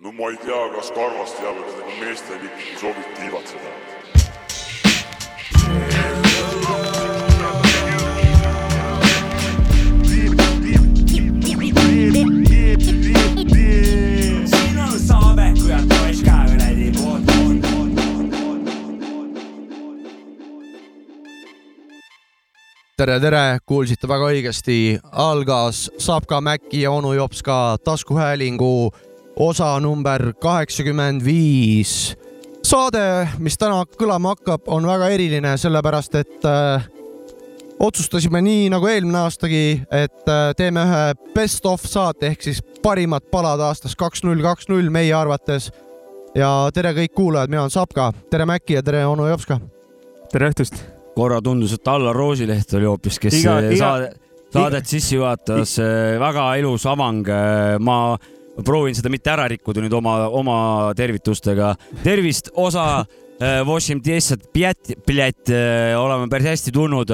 no ma ei tea, kas Karvas teab, et nendega meestel ikkagi Toška kuradi poolt. tere, tere, kuulsite väga õigesti, algas Sapka, Mäkki ja onu Jops ka taskuhäälingu osa number kaheksakümmend viis. saade, mis täna kõlama hakkab, on väga eriline, sellepärast et äh, otsustasime nii nagu eelmine aastagi, et äh, teeme ühe best of saate ehk siis parimad palad aastast kaks null kaks null meie arvates. ja tere kõik kuulajad, mina olen Sapka, tere Mäkki ja tere onu Jops ka. tere õhtust. korra tundus, et Allar Roosileht oli hoopis, kes Iga- iga, iga- saade, saadet sisse juhatas, väga ilus avang. ma proovin seda mitte ära rikkuda nüüd oma, oma tervitustega. tervist, osa äh, Vošim Tiesat, Pljat, oleme päris hästi tundnud.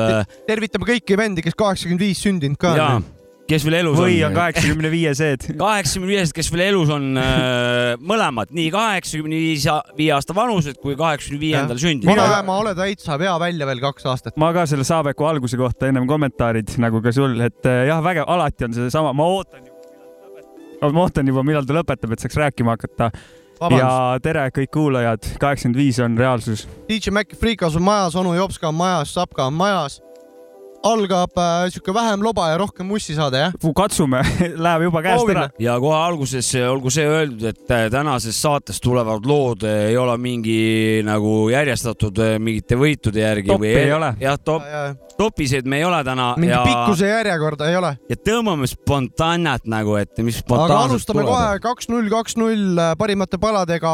tervitame kõiki vendi, kes kaheksakümmend viis sündinud ka ja on. kes veel elus või on on. kaheksakümne viiesed. kaheksakümne viiesed, kes veel elus on, mõlemad, nii kaheksakümne viis, viie aasta vanused kui kaheksakümne viiendal sündinud. vanaema, ole täitsa, vea välja veel kaks aastat. ma ka selle Saabeku alguse kohta ennem kommentaarid nagu ka sul, et jah, vägev, alati on seesama, ma ootan ma ootan juba, millal ta lõpetab, et saaks rääkima hakata. ja tere kõik kuulajad, kaheksakümmend viis on reaalsus. DJ Maci Freekas on majas, onu Jopska on majas, Sapka on majas. Algab äh, sihuke vähem loba ja rohkem mussi saade, jah? katsume, läheb juba käest Proovime. ära. ja kohe alguses olgu see öeldud, et äh, tänases saates tulevad lood äh, ei ole mingi nagu järjestatud äh, mingite võitude järgi Toppi ei ole. jah, top, topiseid me ei ole täna mingi ja, pikkuse järjekorda ei ole. ja tõmbame spontaannet nagu, et mis aga spontaanselt alustame kohe kaks null, kaks null parimate paladega.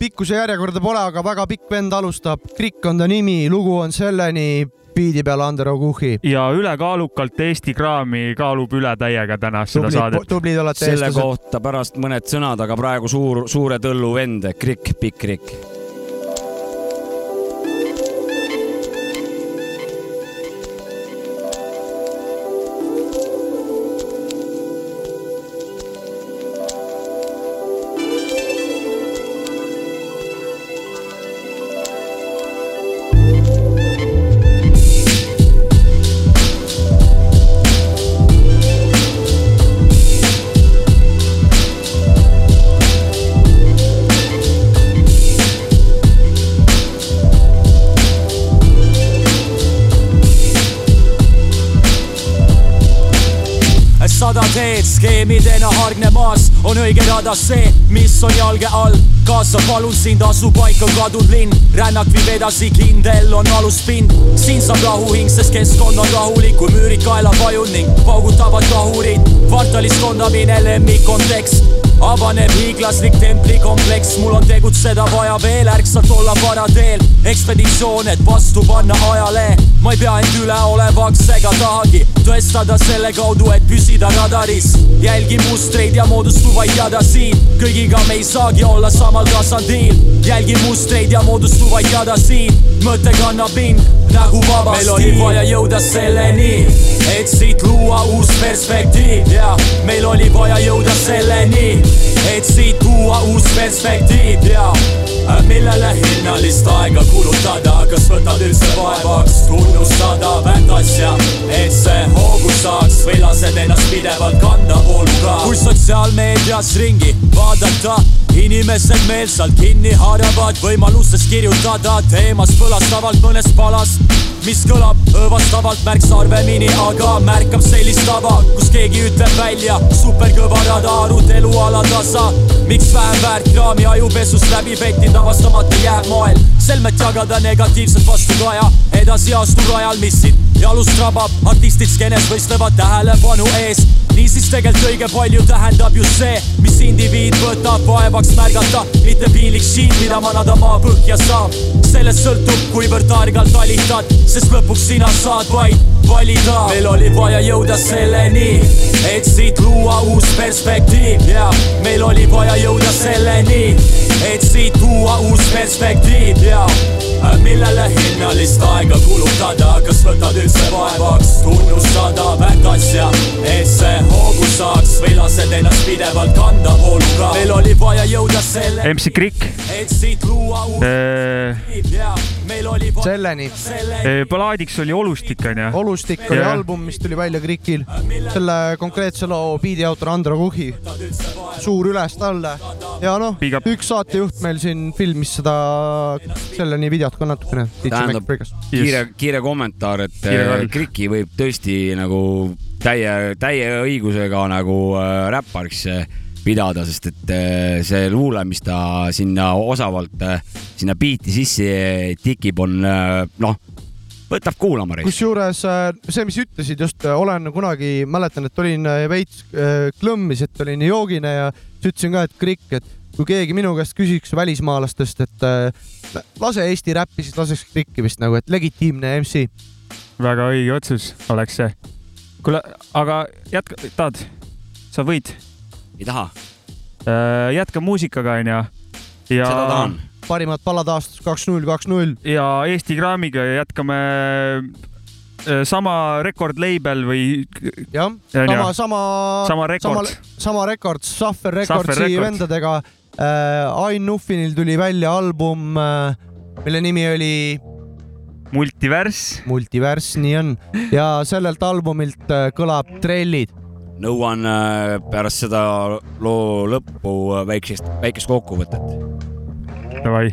pikkuse järjekorda pole, aga väga pikk vend alustab. Krikk on ta nimi, lugu on selleni, biidi peal Andero Kuhhi. ja ülekaalukalt Eesti kraami kaalub üle täiega täna seda tublid, saadet. tublid olete selle eestlased. kohta pärast mõned sõnad, aga praegu suur, suure tõllu vend, Krikk, Pikk on õige rada see, mis on jalge all. kaasa palun sind, asu paika kadunud linn, rännak viib edasi, kindel on aluspind. siin saab rahuhing, sest keskkond on rahulik, kui müürid kaela vajun ning paugutavad kahurid. kvartalis kondamine lemmik on tekst avaneb hiiglaslik templikompleks, mul on tegutseda vaja veel, ärksalt olla varateel. ekspeditsioon, et vastu panna ajale, ma ei pea end üleolevaks ega tahagi tõestada selle kaudu, et püsida radaris. jälgin mustreid ja moodustuvaid jadasid, kõigiga me ei saagi olla samal tasandil. jälgin mustreid ja moodustuvaid jadasid, mõte kannab mind nagu vaba meil oli vaja jõuda selleni, et siit luua uus perspektiiv. Ja meil oli vaja jõuda selleni, et siit tuua uus perspektiiv. Ja millele hinnalist aega kulutada, kas võtad üldse vaevaks? Tunnustada vänt asja, et see hoogu saaks või lased ennast pidevalt kanda vooluga. kui sotsiaalmeedias ringi vaadata, inimesed meelsalt kinni haaravad võimalusest kirjutada teemast põlastavalt mõnes palas, mis kõlab õõvastavalt märksa harvemini, aga märkab sellist tava, kus keegi ütleb välja superkõva rada arutelu alatasa. miks vähem väärt kraami ajupesust läbi pettinud avastamata jääb moel, selmet jagada negatiivset vastukaja, edasi astu rajal, mis sind jalust rabab, artistid skeenes võistlevad tähelepanu eest. niisiis tegelikult õige palju tähendab just see, mis indiviid võtab vaevaks märgata, mitte piinlik shit, mida manada maa põhja saab. sellest sõltub, kuivõrd targalt talitad, sest lõpuks sina saad vaid valida. meil oli vaja jõuda selleni, et siit luua uus perspektiiv ja meil oli vaja jõuda selleni, et siit tuua uus perspektiiv ja millele hinnalist aega kulutada, kas võtad üldse vaevaks tunnustada väärt asja, et see hoogu saaks või lased ennast pidevalt kanda. Meil oli vaja jõuda selle, MC Krikk, et siit luua uus oli selleni. ballaadiks oli Olustik onju. olustik oli Jah. album, mis tuli välja Krikil. selle konkreetse loo biidi autor Andro Kuhi. suur üles-talle ja noh üks saatejuht meil siin filmis seda, selleni videot ka natukene. Tähendab- kiire, kiire kommentaar, et Kiire äh. Kriki võib tõesti nagu täie, täie õigusega nagu äh, räppariks äh, pidada, sest et äh, see luule, mis ta sinna osavalt äh, sinna biiti sisse tikib, on äh, noh, võtab kuulama reis. kusjuures see, mis ütlesid just, olen kunagi, mäletan, et olin veits klõmmis, et olin joogine ja siis ütlesin ka, et Krikk, et kui keegi minu käest küsiks välismaalastest, et lase Eesti räppi, siis laseks Krikki vist nagu, et legitiimne MC. väga õige otsus oleks see. kuule, aga jätka, tahad? sa võid. Ei taha, jätka muusikaga onju. ja seda tahan. parimad pallad aastast kaks null, kaks null. ja Eesti Kraamiga jätkame äh, sama record label või jah, sama sama, sama rekord. sama rekord, Suffer Recordsi Records. vendadega äh,. Ain Nuffinil tuli välja album äh,, mille nimi oli multivärss. Multivärss, nii on. ja sellelt albumilt äh, kõlab Trellid. Nõuan äh, pärast seda loo lõppu äh, väiksest, väikest kokkuvõtet. Davai.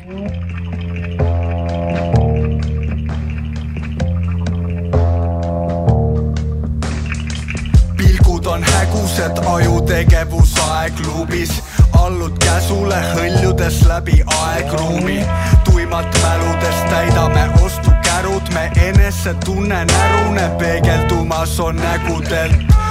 pilgud on hägused, ajutegevus aegluubis, allud käsule hõljudes läbi aegruumi. tuimalt mäludest täidame ostukärud, me enesetunne närune peegeldumas on nägudelt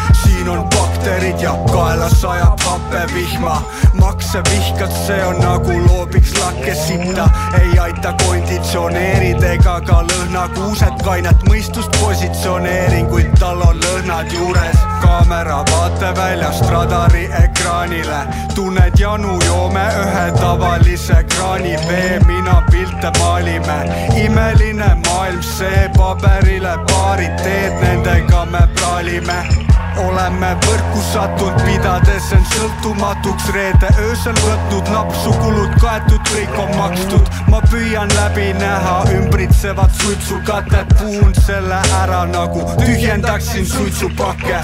siin on bakterid ja kaela sajab hapevihma makse vihkad, see on nagu loobiks lakkesitta ei aita konditsioneerid ega ka lõhnakuused. Kainet mõistust positsioneeringuid, tal on lõhnad juures. Kaamera vaateväljast radari ekraanile. Tunned janu, joome ühe tavalise kraani. Vee, mina pilte maalime. Imeline maailm, see paberile paarid teed, nendega me praalime oleme võrku sattunud, pidades end sõltumatuks reede öösel võtnud napsu, kulud kaetud, kõik on makstud. ma püüan läbi näha ümbritsevat suitsukatet, puhun selle ära nagu tühjendaksin suitsupakke.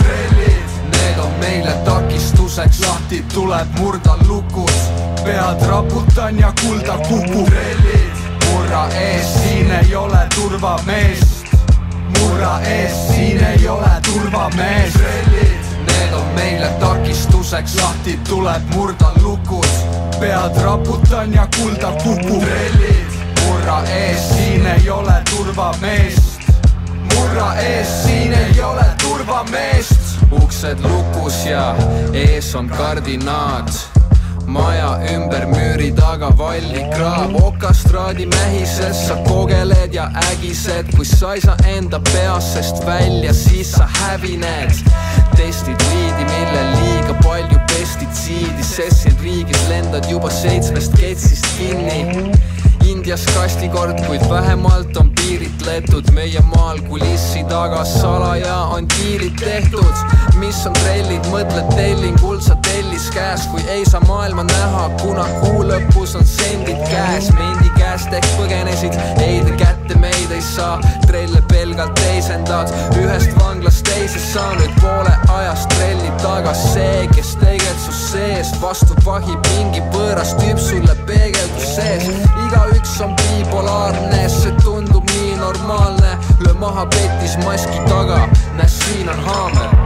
Need on meile takistuseks, lahti tuleb murda lukus, pead raputan ja kulda kukub. murra ees, siin ei ole turvameest, murra ees, siin ei ole turvameest. need on meile takistuseks, lahti tuleb murda lukus, pead raputan ja kulda kukub. murra ees, siin ei ole turvameest, murra ees, siin ei ole turvameest. uksed lukus ja ees on kardinaat maja ümber müüri taga valli kraab, okastraadi mähises sa kogeled ja ägised, kui sa ei saa enda peast välja, siis sa hävined. testid liidi, millel liiga palju pestitsiidi, sest siin riigis lendad juba seitsmest ketsist kinni. Indias kastikord, kuid vähemalt on piiritletud. Meie maal kulissi taga salaja on diilid tehtud, mis on trellid, mõtled tellingul sa tellis käes, kui ei saa maailma näha, kuna kuu lõpus on sendid käes, mendi käest ehk põgenesid, ei te kätte meid ei saa, trelle pelgalt teisendad, ühest vanglast teise sa nüüd poole ajast trelli taga, see, kes tegelikult su sees vastu vahib mingi võõras tüüp sulle peegeldus sees, igaüks on bipolaarne, see tundub nii normaalne, löö maha petis maski taga, näe siin on haamer.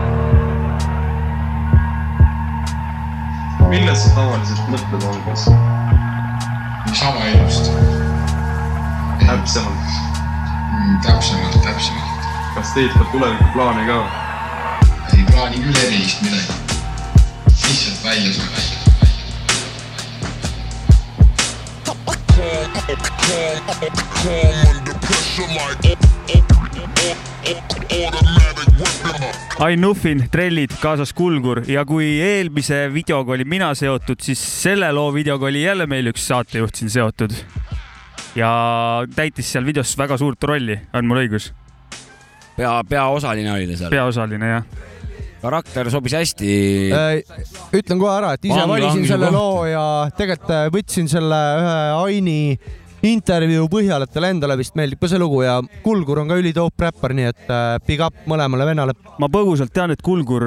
Millest sa tavaliselt mõtled algas? sama elust. täpsemalt, täpsemalt, täpsemalt. kas teed ka tulevikuplaane ka? ei plaani küll erilist midagi. lihtsalt välja saada. Ain Nuffin, trellid kaasas Kulgur ja kui eelmise videoga olin mina seotud, siis selle loo videoga oli jälle meil üks saatejuht siin seotud. ja täitis seal videos väga suurt rolli, on mul õigus? pea, peaosaline oli ta seal. peaosaline jah. karakter sobis hästi. Äh, ütlen kohe ära, et ise Vangi- valisin selle loo ja tegelikult äh, võtsin selle ühe Aini intervjuu põhjal, et talle endale vist meeldib ka see lugu ja Kulgur on ka ülidoop räppar, nii et äh, big up mõlemale vennale. ma põgusalt tean, et Kulgur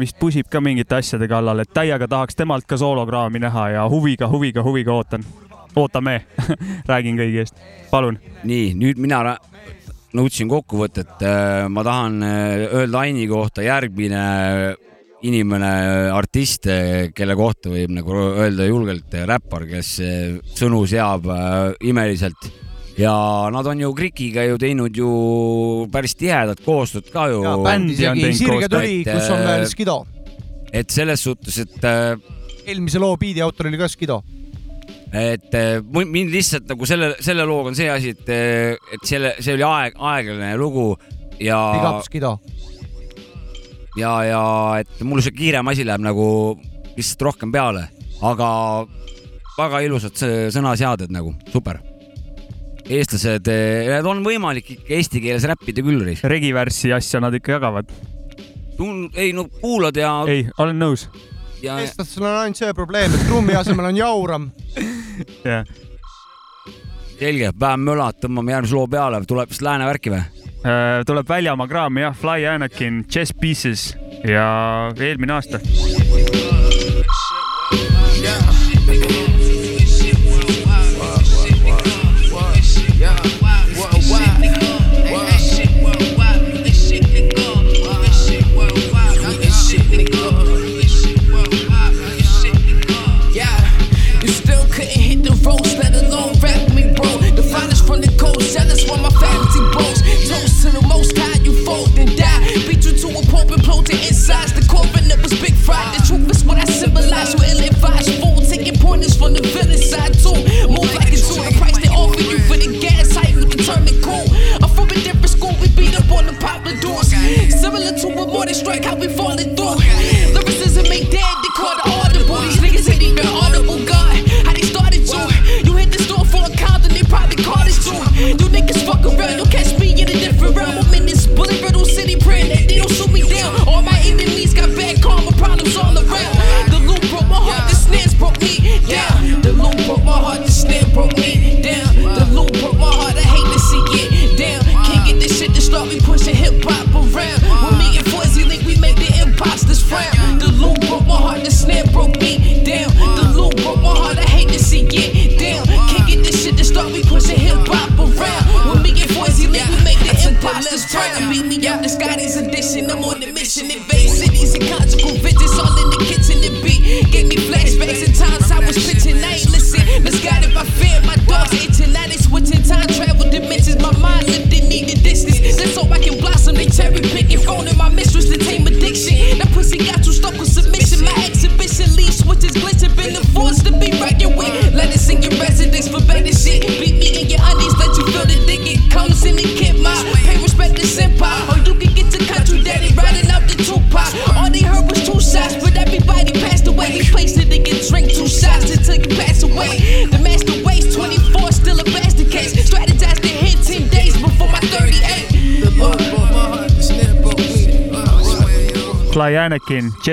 vist pusib ka mingite asjade kallal, et täiega tahaks temalt ka soolokraami näha ja huviga, huviga, huviga ootan. ootame, räägin kõigi eest, palun. nii, nüüd mina nõudsin kokkuvõtet. ma tahan äh, öelda Aini kohta järgmine inimene, artist, kelle kohta võib nagu öelda julgelt räppar, kes äh, sõnu seab äh, imeliselt ja nad on ju Krikiga ju teinud ju päris tihedat koostööd ka ju. bänd isegi Sirge tuli, kus on veel äh, Skido. et selles suhtes, et eelmise loo biidi autor oli ka Skido. et eh, mind lihtsalt nagu selle, selle looga on see asi, et, et selle, see oli aeg, aeglane lugu ja big up Skido. ja, ja et mul see kiirem asi läheb nagu lihtsalt rohkem peale, aga väga ilusad sõ- sõnaseaded nagu, super. eestlased, need on võimalik ikka eesti keeles räppida küll, regivärssi asja nad ikka jagavad. ei no kuulad ja, ei, olen nõus. ja eestlastel on ainult see probleem, et trummi asemel on jauram. jah, selge, vähem möla, tõmbame järgmise loo peale, tuleb vist lääne värki või? Äh, tuleb väljamaa kraam jah, Fly Anakin, Chess Pieces ja eelmine aasta.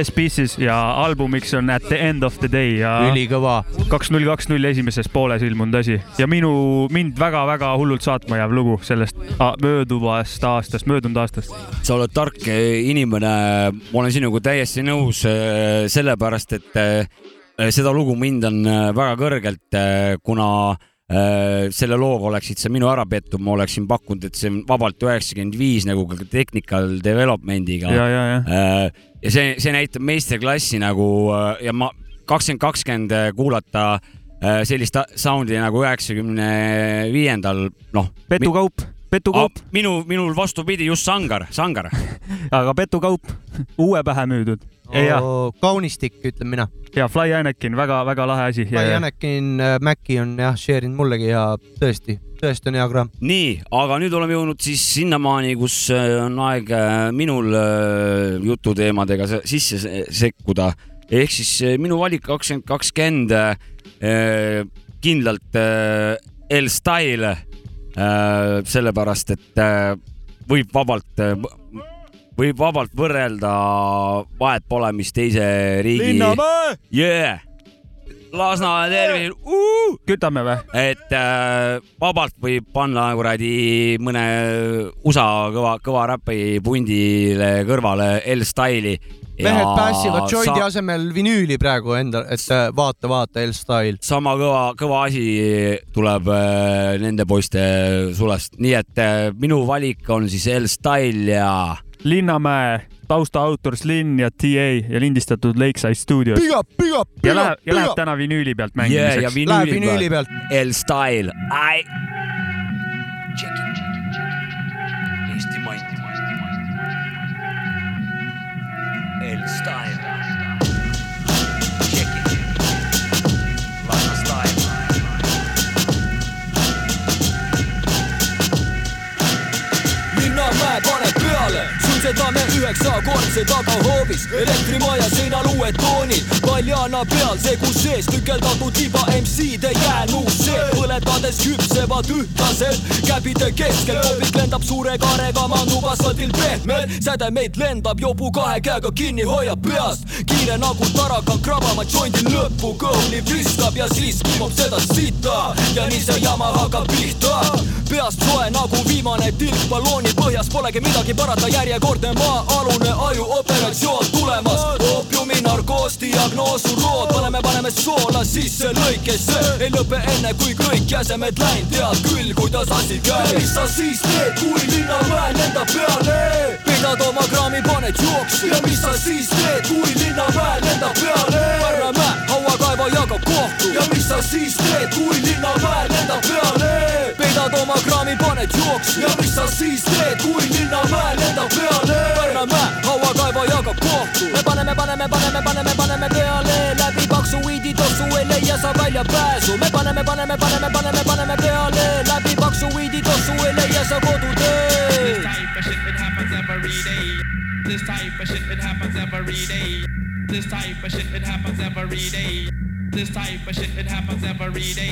Chess Pieces ja albumiks on At the end of the day ja ülikõva. kaks null kaks null esimeses pooles ilmunud asi ja minu, mind väga-väga hullult saatma jääv lugu sellest mööduvast aastast, möödunud aastast. sa oled tark eh, inimene, ma olen sinuga täiesti nõus, sellepärast et eh, seda lugu ma hindan eh, väga kõrgelt, kuna eh, selle looga oleksid sa minu ära petnud, ma oleksin pakkunud, et see on vabalt üheksakümmend viis nagu ka technical development'iga. ja, ja, ja. ja see, see näitab meistriklassi nagu äh, ja ma kakskümmend kakskümmend kuulata äh, sellist sound'i nagu üheksakümne viiendal, noh. petukaup, petukaup, minu, minul vastupidi, just sangar, sangar. aga petukaup, uue pähe müüdud. ja, kaunistik, ütlen mina. ja Fly Anakin väga,, väga-väga lahe asi. Anakin äh, Maci on jah, share inud mullegi ja tõesti, tõesti on hea kraam. nii, aga nüüd oleme jõudnud siis sinnamaani, kus äh, on aeg äh, minul äh, jututeemadega se- sisse se- sekkuda. ehk siis minu valik kakskümmend kakskümmend äh, kindlalt äh, L-Style sellepärast et äh, võib vabalt äh, võib vabalt võrrelda, vahet pole, mis teise riigi. Linnamäe, Yeah! Lasnamäe tervis uh!, kütame või? et äh, vabalt võib panna kuradi mõne USA kõva, kõva räpi pundile kõrvale L-Style'i. mehed päässivad joindi asemel vinüüli praegu enda, et äh, vaata, vaata L-Style. sama kõva, kõva asi tuleb äh, nende poiste sulest, nii et äh, minu valik on siis L-Style ja Linnamäe, taustaautor Slin ja TA ja lindistatud Lakeside stuudios. Big up, big up, ja big läheb up,, ja läheb up. täna vinüüli pealt yeah, ja mängimiseks. Läheb vinüüli vinüüli peal pealt. L-Style, ai. Eesti it. Lasna Style. Linnamäe paneb peale, suitsetame üheksakordse tagahoovis, elektrimaja seinal uued toonid, paljana peal segu sees, tükeldatud tiba MC-de jäänus see, põletades küpsevad ühtlaselt, käbide keskel, kopik lendab suure kaarega, maandub asfaldil pehmelt, sädemeid lendab, jobu kahe käega kinni hoiab peast, kiire nagu tarakan krabama jondi lõppu, kõhuli viskab ja siis kimub seda sita. Ja nii see jama hakkab pihta, peast soe nagu viimane tilk. Ballooni põhjas, polegi midagi parata, järjekordne maa-alune ajuoperatsioon tulemas, oopiumi narkoos, diagnoosu rood, paneme, paneme soola sisse lõikesse, ei lõpe enne, kui kõik jäsemed läinud, tead küll, kuidas asi käib. mis sa siis teed, kui Linnamäe lendab peale? pidad oma kraami, paned jooksu ja mis sa siis teed, kui Linnamäe lendab peale? Pärnamäe, hauakaeva jagab kohtu ja mis sa siis teed, kui Linnamäe lendab peale? Peidad oma kraami, paned jooksu ja mis sa siis teed, kui Linnamäe lendab peale? Pärnamäe, hauakaeva jagab kohtu. me paneme, paneme, paneme, paneme, paneme peale läbi paksu weedi tossu ei leia sa väljapääsu. me paneme, paneme, paneme, paneme, paneme peale läbi paksu weedi tossu ei leia sa koduteed. This type of shit, it happens every day. This type of shit, it happens every day. This type of shit, it happens every day.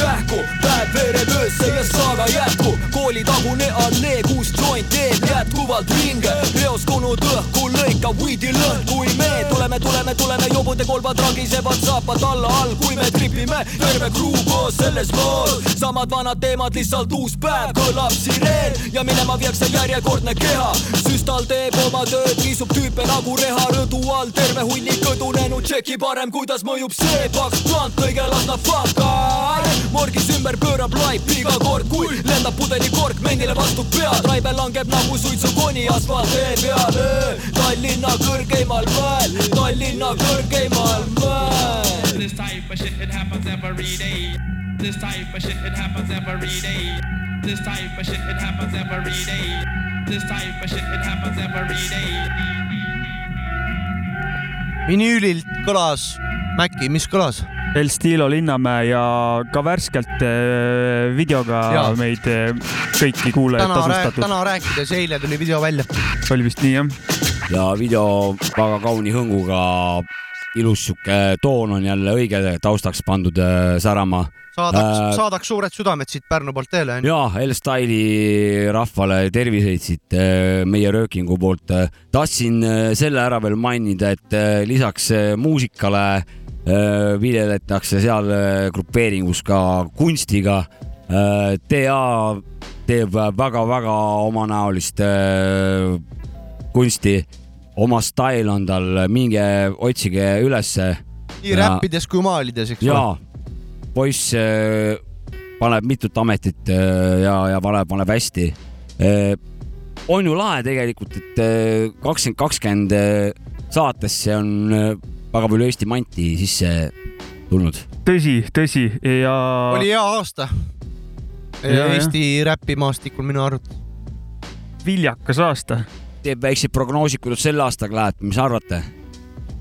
kähku, päev veereb öösse ja saaga jätkub, koolitagune allee, kus joint teeb jätkuvalt ringe, reos kunud õhku lõikab weedi lõhn, kui me tuleme, tuleme, tuleme, jobude kolbad ragisevad saapad alla all, kui me tripime, terve kruu koos selles loos, samad vanad teemad, lihtsalt uus päev, kõlab sireen. Ja minema viiakse järjekordne keha, süstal teeb oma tööd, riisub tüüpe nagu reha. Rõdu all, terve hunnik kõdunenud, tšeki parem, kuidas mõjub see paks plant, kõige las nad fakad morgis ümber pöörab laip iga kord, kui lendab pudelikork mendile vastu pead, raibe langeb nagu suitsukoni asfalttee peale. Tallinna kõrgeimal mäel, Tallinna kõrgeimal mäel. This type of shit, it happens every day. This type of shit, it happens every day. This type of shit, it happens every day. This type of shit, it happens every day. Vinüülilt kõlas, Mäkki, mis kõlas? El Stilo Linnamäe ja ka värskelt äh, videoga Jaa. meid äh, kõiki kuulajaid tasustatud. täna rääkides, eile tuli video välja. oli vist nii jah? ja video väga kauni hõnguga, ilus sihuke toon on jälle õige taustaks pandud äh, särama. saadaks Äh,, saadaks suured südamed siit Pärnu poolt teele onju. ja L-Style'i rahvale terviseid siit äh, meie röökingu poolt. tahtsin äh, selle ära veel mainida, et lisaks muusikale viljeletakse seal grupeeringus ka kunstiga. TA teeb väga-väga omanäolist kunsti, oma stail on tal, minge otsige ülesse. nii räppides kui maalides, eks jaa, poiss äh, paneb mitut ametit äh, ja, ja paneb, paneb hästi. on ju lahe tegelikult, et kakskümmend kakskümmend saatesse on äh, väga palju Eesti manti sisse tulnud. tõsi, tõsi ja. oli hea aasta. Ja, Eesti räpimaastikul minu arvates. viljakas aasta. Teeb väikseid prognoosi, kuidas selle aastaga läheb, mis arvate?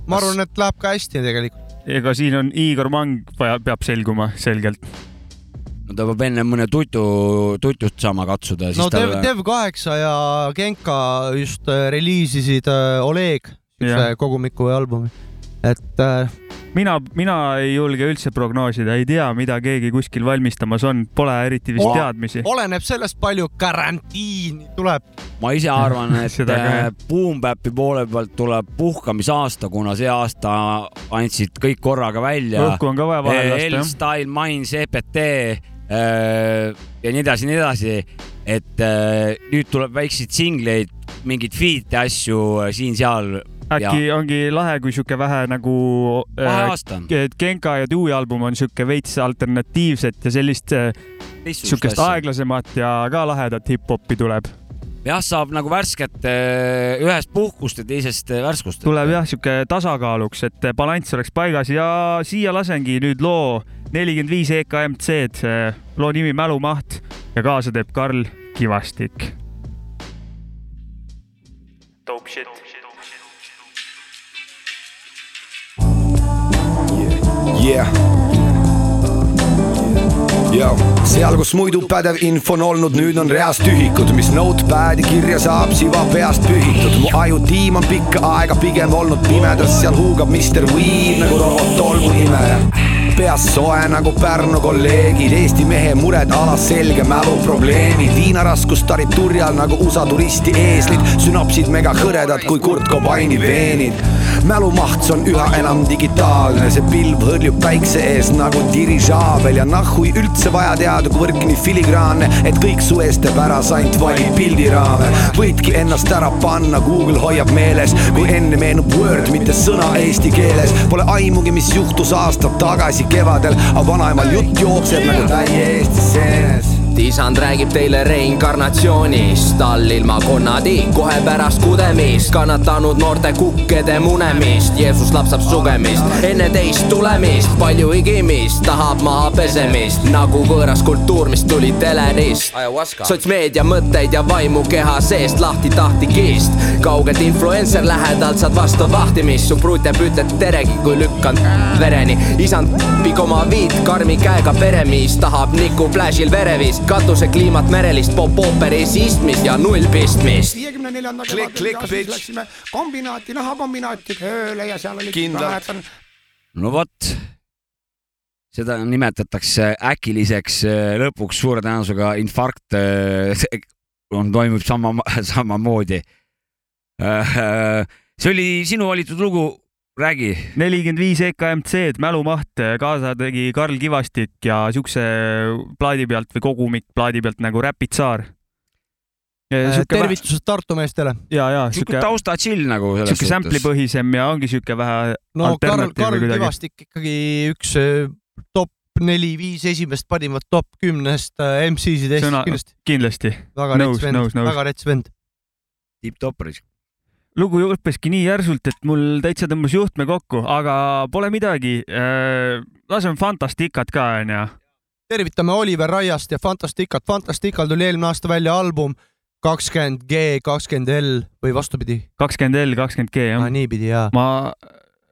ma arvan, et läheb ka hästi tegelikult. ega siin on Igor Mang vaja, peab selguma selgelt. no ta peab enne mõne tutu, tutust saama katsuda. no Dev, Dev8 ja Genka just äh, reliisisid äh, Oleg, kogumiku või albumi. et äh, mina, mina ei julge üldse prognoosida, ei tea, mida keegi kuskil valmistamas on, pole eriti vist O- teadmisi. oleneb sellest, palju karantiini tuleb. ma ise arvan, et äh, Boom Bapi poole pealt tuleb puhkamisaasta, kuna see aasta andsid kõik korraga välja. õhku on ka vaja vahele lasta, jah. L-Style, Minds, EPT äh, ja nii edasi, nii edasi. et äh, nüüd tuleb väikseid singleid, mingeid feat'e asju siin-seal. Äkki ongi lahe, kui sihuke vähe nagu äh, Genka ja Dewey album on sihuke veits alternatiivset ja sellist äh, siukest aeglasemat ja ka lahedat hip-hopi tuleb. jah, saab nagu värsket äh, ühest puhkust ja teisest äh, värskust. tuleb jah, sihuke tasakaaluks, et balanss oleks paigas ja siia lasengi nüüd loo nelikümmend viis EKMC-d, loo nimi Mälumaht ja kaasa teeb Karl Kivastik. Dope shit. Yeah. Yo. seal, kus muidu pädev info on olnud, nüüd on reas tühikud, mis notepad'i kirja saab, siva peast pühitud. mu ajutiim on pikka aega pigem olnud pimedas, seal huugab Mr Weed nagu robot tolmuimeja peas soe nagu Pärnu kolleegid, Eesti mehe mured alas selge mäluprobleemid, viinaraskust tarid turjal nagu USA turisti eeslid, sünapsid mega hõredad kui Kurt Cobaini veenid. mälumaht, on üha enam digitaalne, see pilv hõrjub päikse ees nagu dirižaabel ja nahhui üldse vaja teada, kui võrk nii filigraanne, et kõik su eest teeb ära, sa ainult valid pildiraame. võidki ennast ära panna, Google hoiab meeles, kui enne meenub Word, mitte sõna eesti keeles. Pole aimugi, mis juhtus aastad tagasi kevadel, aga vanaemal jutt jookseb nagu täie Eesti seenes isand räägib teile reinkarnatsioonist, all ilma konnadi, kohe pärast kudemist, kannatanud noorte kukkede munemist, Jeesus lapsab sugemist, enne teist tulemist, palju higimist, tahab maha pesemist, nagu võõras kultuur, mis tuli telerist. sotsmeedia mõtteid ja vaimu keha seest lahti tahtikist, kaugelt influencer lähedalt saad vastu vahtimist, su pruut jääb ütled teregi, kui lükkan vereni, isand pig oma viit karmi käega peremees, tahab niku flash'il verevis, katuse kliimat merelist, pop-ooperi istmist ja null pistmist. viiekümne neljanda bitch. läksime kombinaati, nahakombinaati tööle ja seal oli Kindlalt. no vot, seda nimetatakse äkiliseks äh, lõpuks suure tõenäosusega infarkt äh, on, toimub sama, samamoodi. see oli sinu valitud lugu, räägi. nelikümmend viis EKMC-d, Mälumaht, kaasa tegi Karl Kivastik ja siukse plaadi pealt või kogumikplaadi pealt nagu Rapid Saar. tervitused Tartu meestele. ja, ja sihuke siuke, tausta chill nagu siuke sample'i põhisem ja ongi siuke vähe no Karl, Karl. Kivastik ikkagi üks äh, top neli-viis esimest parimat top kümnest MC-sid Eestis kindlasti. kindlasti. väga rets, vend väga rets vend. tipp-topperis. Lugu lõppeski nii järsult, et mul täitsa tõmbas juhtme kokku, aga pole midagi. laseme Fantasticat ka, onju. tervitame Oliver Raiast ja Fantasticat. Fantastical tuli eelmine aasta välja album kakskümmend G, kakskümmend L või vastupidi. kakskümmend L, kakskümmend G, jah. niipidi jaa. ma,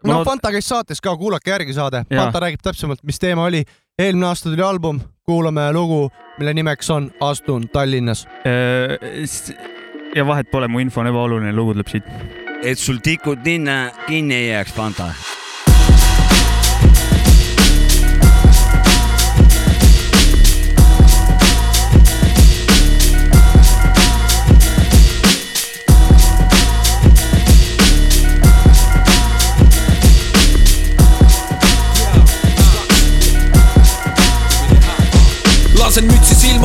ma no Fanta käis saates ka, kuulake järgi saade. Fanta räägib täpsemalt, mis teema oli. eelmine aasta tuli album, kuulame lugu, mille nimeks on Astun Tallinnas. Ja vahet pole, mu info on ebaoluline, lugu tuleb siit. et sul tikud ninna kinni ei jääks, Fanta.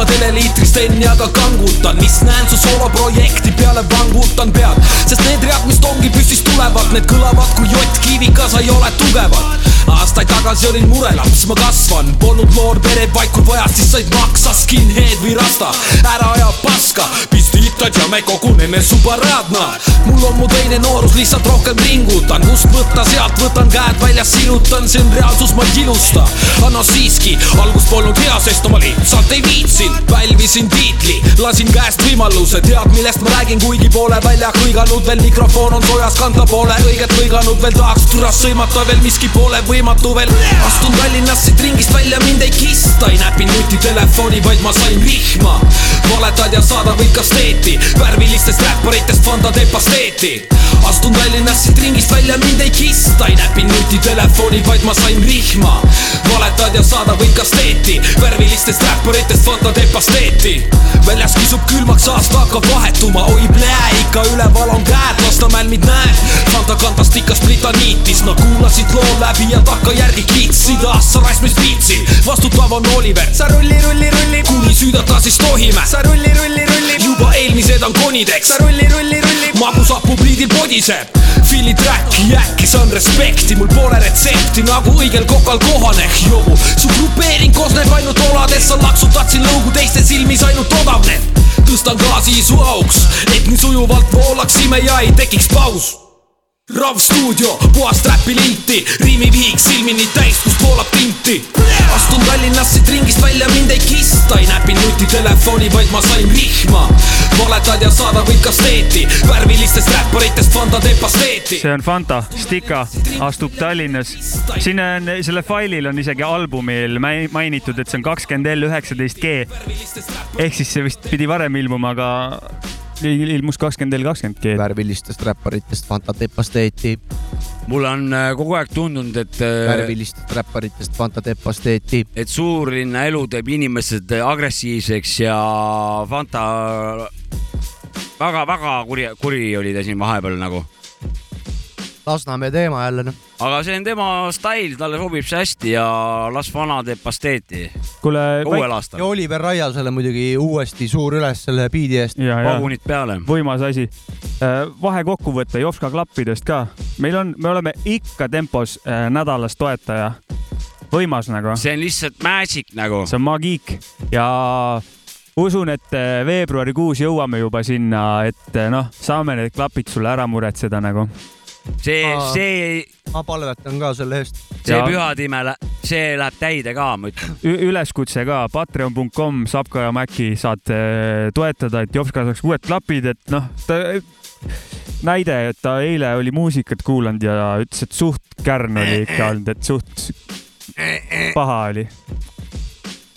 Mütsi silmadele liitrist enne aga kangutan, mis näen su sooloprojekti peale vangutan pead, sest need read, mis tongi püstist tulevad, need kõlavad kui jott kiviga, sa ei ole tugevad. aastaid tagasi olin murelaps, ma kasvan, polnud noor pere vaid kui vajas, siis said maksa skinhead või rasta, ära aja paska, pistitad ja me koguneme subaradna. mul on mu teine noorus, lihtsalt rohkem ringutan, kust võtta, sealt võtan käed välja, sirutan, see on reaalsus, ma ei ilusta. anna siiski, algus polnud hea, sest ma lihtsalt ei viitsinud, pälvisin tiitli, lasin käest võimaluse, tead, millest ma räägin, kuigi pole välja hõiganud veel, mikrofon on soojas, kanda pole õiget lõiganud veel, tahaks türast sõimata veel, miski pole võimatu veel. astun Tallinnast siit ringist välja, mind ei kista, ei näpi nutitelefoni, vaid ma sain vihma. valetad ja saadad võid kasteeti, värvilistest räpparitest Fanta teeb pasteeti. Astun Tallinnast siit ringist välja, mind ei kista, ei näpi nutitelefoni, vaid ma sain rihma. valetad ja saada võid kasteeti, värvilistest räpparitest fantade pasteeti. väljas kisub külmaks, aasta hakkab vahetuma, oi plää, ikka üleval on käed, Lasnamäel mind näed. Fanta kantast ikka splitaniitis, no kuulasid loo läbi ja takkajärgi kiitsid, ah sa raisk mis viitsid. vastutav on Oliver, sa rulli, rulli, rulli, kuni süüdata siis tohime. sa rulli, rulli, rulli, juba eelmised on konideks. sa rulli, rulli, rulli, magusapu pliidil podiseb. Feel'i track'i äkki saan respekti, mul pole retsepti nagu õigel kokal kohane, jobu. su grupeering koosneb ainult oladest, sa laksutad siin lõugu teiste silmis ainult odavneb. tõstan gaasi su auks, et nii sujuvalt voolaksime ja ei tekiks paus Rav stuudio, puhast räpilinti, riimivihik silmini täis, kust voolab tinti. astun Tallinnast siit ringist välja, mind ei kista, ei näpi nutitelefoni, vaid ma sain rihma. valetad ja saada võid kasteeti, värvilistest räpparitest fantade pasteeti. see on Fanta, Stika astub Tallinnas. siin on, selle failil on isegi albumil mainitud, et see on kakskümmend L üheksateist G. ehk siis see vist pidi varem ilmuma, aga ilmus kakskümmend L kakskümmend G. värvilistest räpparitest Fanta Tepasteeti, mulle on äh, kogu aeg tundunud, et, värvilistest räpparitest Fanta Tepasteeti. et suurlinna elu teeb inimesed agressiivseks ja Fanta väga-väga kuri, kuri oli ta siin vahepeal nagu. Lasnamäe teema jälle noh. aga see on tema stail, talle sobib see hästi ja las vana teeb pasteeti. kuule, uuel aastal ja. Oliver Raiasele muidugi uuesti suur üles selle biidi eest. vagunid peale. võimas asi. vahekokkuvõte Jopska klappidest ka. meil on, me oleme ikka tempos äh, nädalas toetaja. võimas nagu. see on lihtsalt magic nagu. see on magiik ja usun, et äh, veebruarikuus jõuame juba sinna, et äh, noh, saame need klapid sulle ära muretseda nagu. see, see, ma palvetan ka selle eest. see pühatime, see läheb täide ka, ma ütlen. üleskutse ka patreon.com, Sapka ja Mäki saate toetada, et Jopska saaks uued klapid, et noh, ta näide, et ta eile oli muusikat kuulanud ja ütles, et suht kärn oli ikka olnud, et suht paha oli.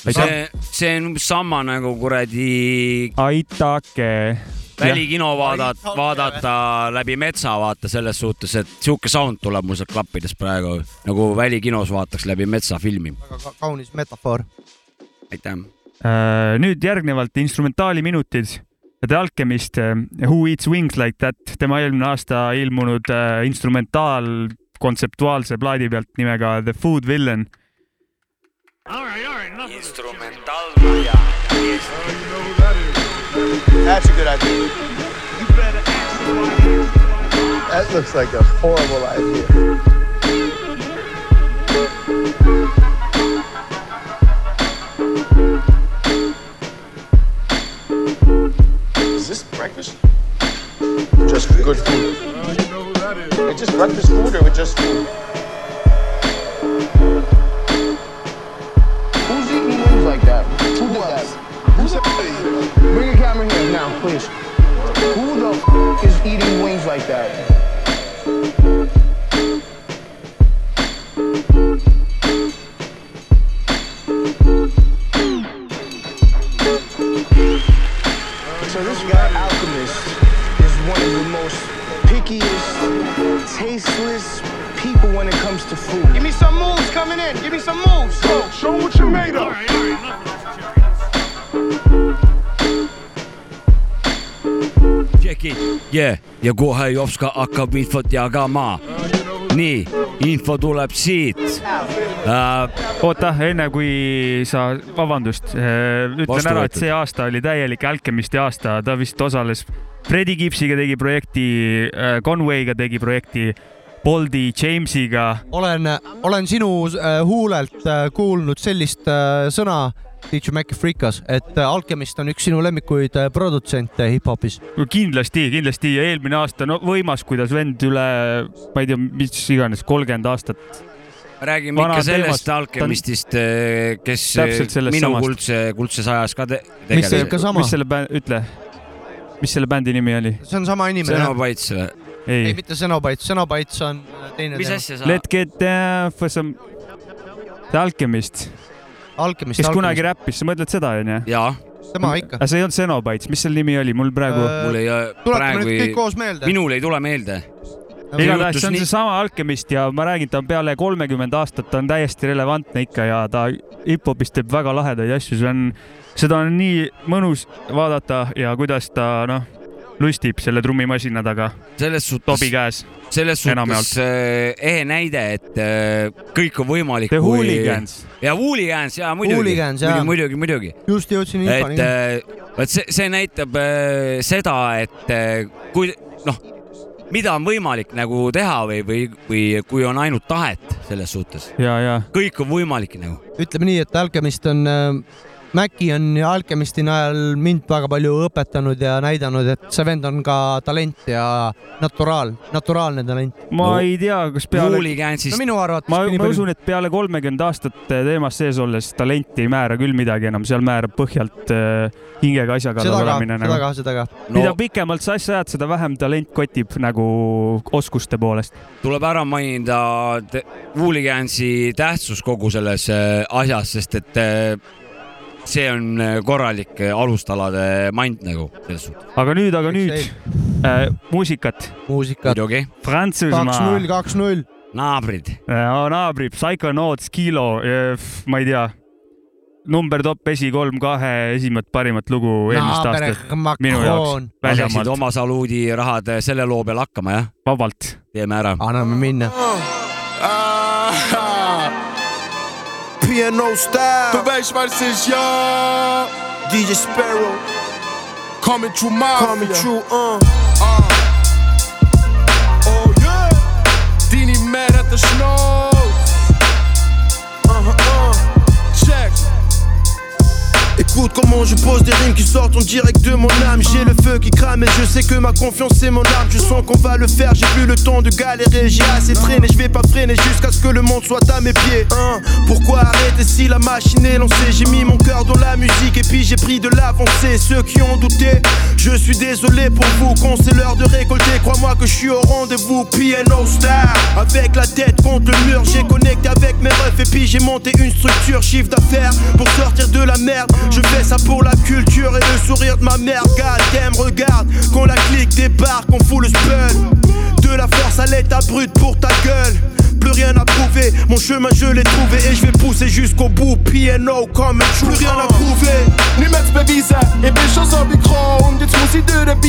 see, see on umbes sama nagu kuradi aitake. Välikino vaadata, vaadata läbi metsa, vaata selles suhtes, et sihuke sound tuleb mul sealt klappidest praegu nagu välikinos vaataks läbi metsafilmi. väga ka kaunis metafoor. aitäh. Äh, nüüd järgnevalt instrumentaaliminutid. The Alchemist, Who Eats Wings Like That, tema eelmine aasta ilmunud äh, instrumentaal kontseptuaalse plaadi pealt nimega The Food Villain. That's a good idea. That looks like a horrible idea. Kohe Jopska hakkab infot jagama. nii, info tuleb siit uh,. oota, enne kui sa, vabandust, ütlen Vastu ära, et see aasta oli täielik Alchemisti aasta, ta vist osales Freddie Gibbsiga tegi projekti, Conway'ga tegi projekti, Boldi, Jamesiga. olen, olen sinu äh, huulelt äh, kuulnud sellist äh, sõna, DJ Mac Freekas, et äh, Alchemist on üks sinu lemmikuid äh, produtsente hip-hopis. kindlasti, kindlasti ja eelmine aasta, no võimas, kuidas vend üle, ma ei tea, mis iganes, kolmkümmend aastat. räägime Vana ikka sellest alkemistist, kes Täpselt sellest minu samast. kuldse, kuldses ajas ka te mis see, tegeles. mis selle bändi, ütle, mis selle bändi nimi oli? see on sama inimene. Xenobites või? ei, ei, mitte Xenobites, Xenobites on äh, teine mis asja sa? Let get down for some, The Alchemist, Alchemist, kes kunagi räppis, sa mõtled seda onju? jaa, tema ikka. aga see ei olnud Xenobites, mis selle nimi oli, mul praegu Äh, mul ei, tuletame praegu nüüd kõik ei, koos meelde. minul ei tule meelde. igatahes see on seesama Alchemist ja ma räägin, ta on peale kolmekümmend aastat, ta on täiesti relevantne ikka ja ta hip-hopis teeb väga lahedaid asju, see on, seda on nii mõnus vaadata ja kuidas ta noh, lustib selle trummimasina taga. selles suhtes, tobi käes. selles suhtes äh, ehe näide, et äh, kõik on võimalik. The Hooligans. ja Hooligans ja muidugi, muidugi, muidugi, muidugi. just jõudsin infoni et. äh, vot see, see näitab seda, et kui noh, mida on võimalik nagu teha või, või, või kui on ainult tahet selles suhtes. ja, ja kõik on võimalik nagu. ütleme nii, et Alchemist on äh, Maci on Alchemisti najal mind väga palju õpetanud ja näidanud, et see vend on ka talent ja naturaal, naturaalne talent. ma no, ei tea, kas peale. no minu arvates ma, ma palju- usun, et peale kolmekümmend aastat teemas sees olles talenti ei määra küll midagi enam, seal määrab põhjalt äh, hingega asja kallal ka, olemine seda ka, seda ka. no.. mida pikemalt sa asja ajad, seda vähem talent kotib nagu oskuste poolest. tuleb ära mainida Hooligansi tähtsus kogu selles äh, asjas, sest et äh, see on äh, korralik äh, alustalade mant nagu selles suhtes. aga nüüd, aga nüüd äh, muusikat. muusikat. muidugi. Prantsusmaa. kaks-null, kaks-null. naabrid. naabrid, Psychonauts, Kilo, ma ei tea, number top esikolm kahe esimemat parimat lugu eelmist aastat minu jaoks laseksid oma saluudi rahad äh, selle loo peale hakkama, jah? vabalt. teeme ära. anname minna. P&O style. Bewijsbasis, ja. DJ Sparrow. Coming true, my Coming true, uh. uh. Oh yeah. Die niet meer uit de snow. Écoute comment je pose des rimes qui sortent en direct de mon âme. J'ai le feu qui crame et je sais que ma confiance c'est mon arme. Je sens qu'on va le faire, j'ai plus le temps de galérer. J'ai assez traîné, je vais pas freiner jusqu'à ce que le monde soit à mes pieds. Hein. Pourquoi arrêter si la machine est lancée? J'ai mis mon cœur dans la musique et puis j'ai pris de l'avancée. Ceux qui ont douté, je suis désolé pour vous. Quand c'est l'heure de récolter, crois-moi que je suis au rendez-vous. P&O star, avec la tête contre le mur. J'ai connecté avec mes refs et puis j'ai monté une structure. Chiffre d'affaires pour sortir de la merde. Je fais ça pour la culture et le sourire de ma mère God damn, regarde, quand la clique débarque on fout le spell. De la force à l'état brut pour ta gueule. Plus rien à prouver, mon chemin je l'ai trouvé. Et je vais pousser jusqu'au bout. P&O comme un true, plus rien à prouver. Nu met bewijzen, ik ben zo op die grond, dit moet hij deuren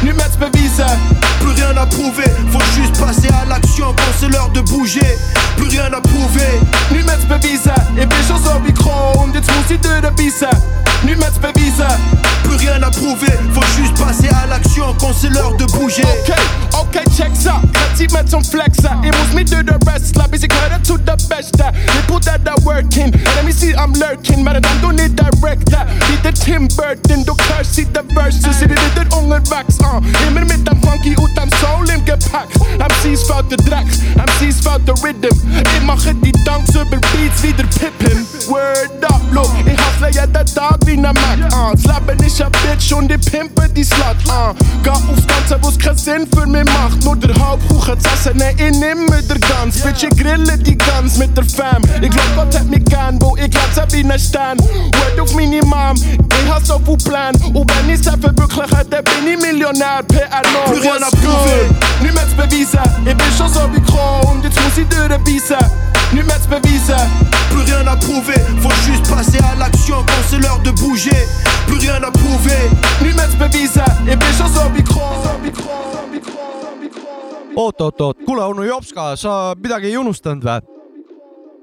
bieden. Nu met bewijzen, plus rien à prouver. Faut juste passer à l'action quand c'est l'heure de bouger. Plus rien à prouver. Nu met bewijzen, ik ben zo op die grond, dit moet hij deuren bieden. Nu met bewijzen, plus rien à prouver. Faut juste passer à l'action quand c'est l'heure de bouger. Oké, oké, check ça. Gaat ie met zo'n flexen. Ik moest me door de wrestler, bis ik hoorde to the beste. Je put that that work in. And let me see I'm lurking, maar dan doe niet direct. Niet de Tim Burton, door curse ziet de verses. Zit dit het onderwax, uh. Immer met een funky uit aan soul in gepakt. MC's fout de drag, MC's fout de rhythm. Ik mag het niet dank, super beats wieder pippen. Word up, look, ich hustle ja der Tag wie ne Mac, uh. Slappen ich a Bitch und die pimpe die Slut, uh. Ga aufs Ganze, wo's keinen Sinn für mich macht. Nur der Hauptkuchen zu essen, ne, ich mit der Gans. Bitch, ich grille die Gans mit der Fam. Ich glaub, Gott hat mich gern, wo ich glänze wie ne Stern. Word auf meine Mom, ich hab so viel Plan. Und wenn ich es verwirkliche, dann bin ich Millionär. PRO, Plus rien à what's good? Nu met's bewijzen, ich bin schon so wie Kron, jetzt muss ich durchbeissen. Nu met's bewijzen, plus rien à prouver. Faut juste passer à l'action quand c'est l'heure de bouger. Plus rien à prouver. Nu met's bewijzen, ich bin schon so wie Kron, so wie Kron, so wie Kron, so wie Kron. oot, oot, oot, kuule onu Jopska, sa midagi ei unustanud või?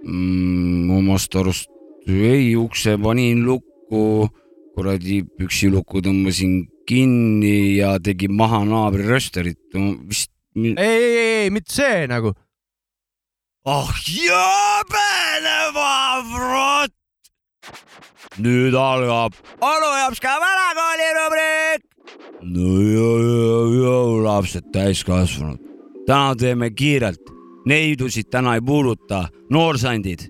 mm,. omast arust ei, ukse panin lukku, kuradi püksiluku tõmbasin kinni ja tegin maha naabri rösterit, vist. ei, ei, ei, mitte see nagu. ah jõbene vavrot. nüüd algab onu Jopska vanakooli rubriik. no ja, ja, ja lapsed täiskasvanud, täna teeme kiirelt, neidusid täna ei puuduta, noorsandid.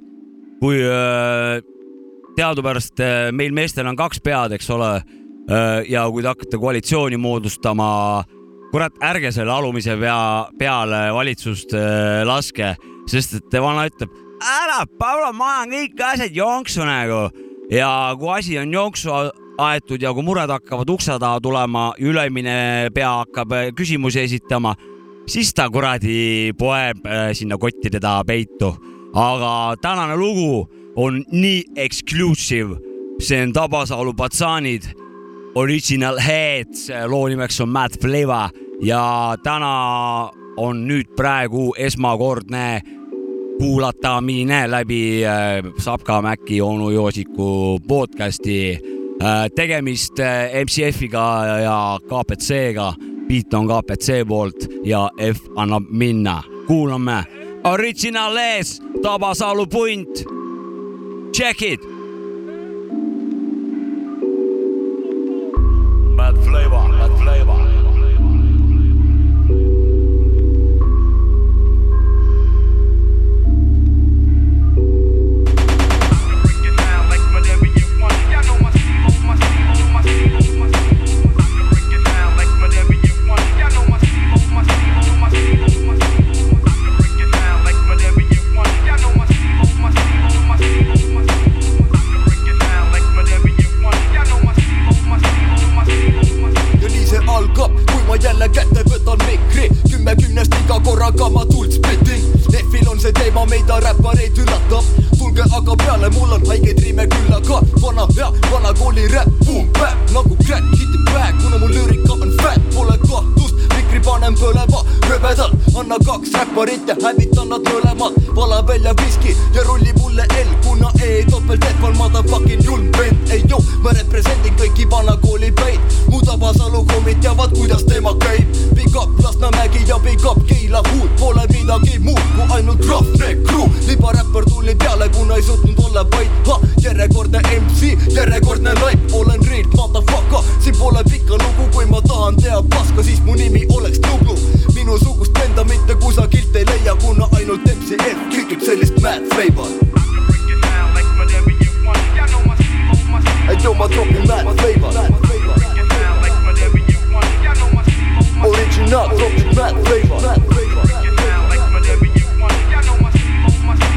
kui äh, teadupärast äh, meil meestel on kaks pead, eks ole ja kui te hakkate koalitsiooni moodustama, kurat, ärge selle alumise pea peale valitsust äh, laske, sest et vana ütleb, ära, Pavlo, ma ajan kõik asjad jonksu nagu. Ja kui asi on jonksu aetud ja kui mured hakkavad ukse taha tulema, ülemine pea hakkab äh, küsimusi esitama, siis ta kuradi poeb äh, sinna kottide taha peitu. aga tänane lugu on nii exclusive, see on Tabasalu patsaanid, Original Heads, loo nimeks on Mad Flavor ja täna on nüüd praegu esmakordne kuulatamine läbi äh, Sapka Mäki onu Joosiku podcasti äh,. tegemist äh, MCF-iga ja KPC-ga, beat on KPC poolt ja F annab minna. kuulame Original Heads, Tabasalu punt. Check it. Mad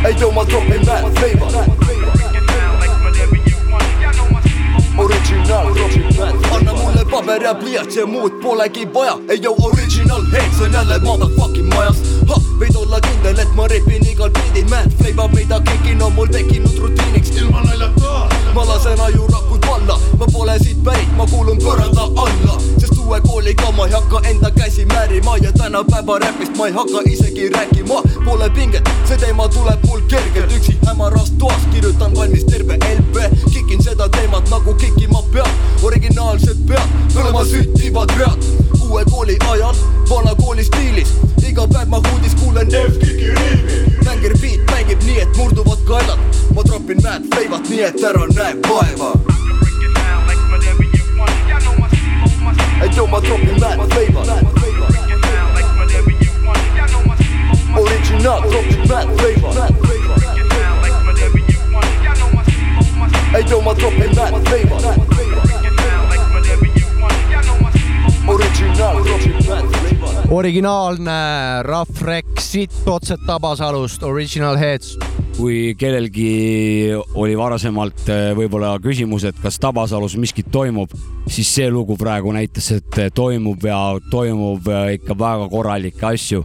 Hey yo, ma tropin mad flavor. Original. Flavor anna mulle paber ja pliiats ja muud polegi vaja ei yo original. Heads on jälle motherfucking majas ha, võid olla kindel, et ma repin igal beat'il Mad flavor, mida kickin on mul tekkinud rutiiniks ilma naljata ma lasen ajurakud valla, ma pole siit pärit, ma kuulun põranda alla sest uue kooliga ma ei hakka enda käsi määrima ja tänapäeva räpist ma ei hakka isegi rääkima. Pole pinget, see teema tuleb mul kergelt. Üksi hämaras toas kirjutan valmis terve LP kikin seda teemat nagu kikima peab originaalsed pead, kõlama süttivad read. Uue kooli ajal, vana kooli stiilis. Iga päev ma huudis kuulen F-kiki riimi. Mängir beat mängib nii, et murduvad kaelad. Ma tropin mad flavat nii, et ära näe vaeva Hey yo, ma tropin mad flavor Original tropin mad flavor Hey yo, ma tropin mad flavor Original tropin mad flavor originaalne Rough Rex siit otse Tabasalust, Original Heads. Kui kellelgi oli varasemalt äh, võib-olla küsimus, et kas Tabasalus miskit toimub, siis see lugu praegu näitas, et toimub ja toimub äh, ikka väga korralikke asju.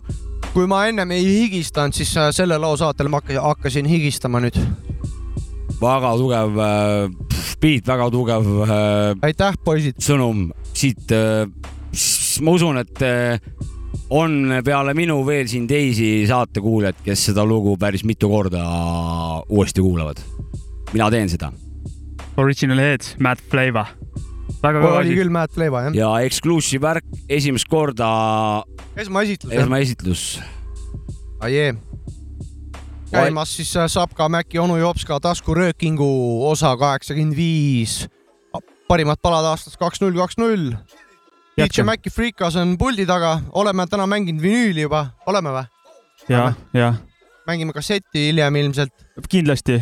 kui ma ennem ei higistanud, siis selle loo saatel ma hakkasin, higistama nüüd. väga tugev beat, väga tugev äh, aitäh, poisid. sõnum siit ma usun, et on peale minu veel siin teisi saatekuulajaid, kes seda lugu päris mitu korda uuesti kuulavad. mina teen seda. Original Heads, Mad Flavor. väga kõva oli asi. küll Mad Flavor jah. ja exclusive värk esimest korda, esmaesitlus esmaesitlus. Ajee. käimas siis äh, Sapka, Mäki, onu Jopska taskuröökingu osa kaheksakümmend viis. parimad palad aastast kaks null kaks null. DJ. Maci Freekas on puldi taga, oleme täna mänginud vinüüli juba, oleme või? jah, jah, mängime kasseti hiljem ilmselt. kindlasti.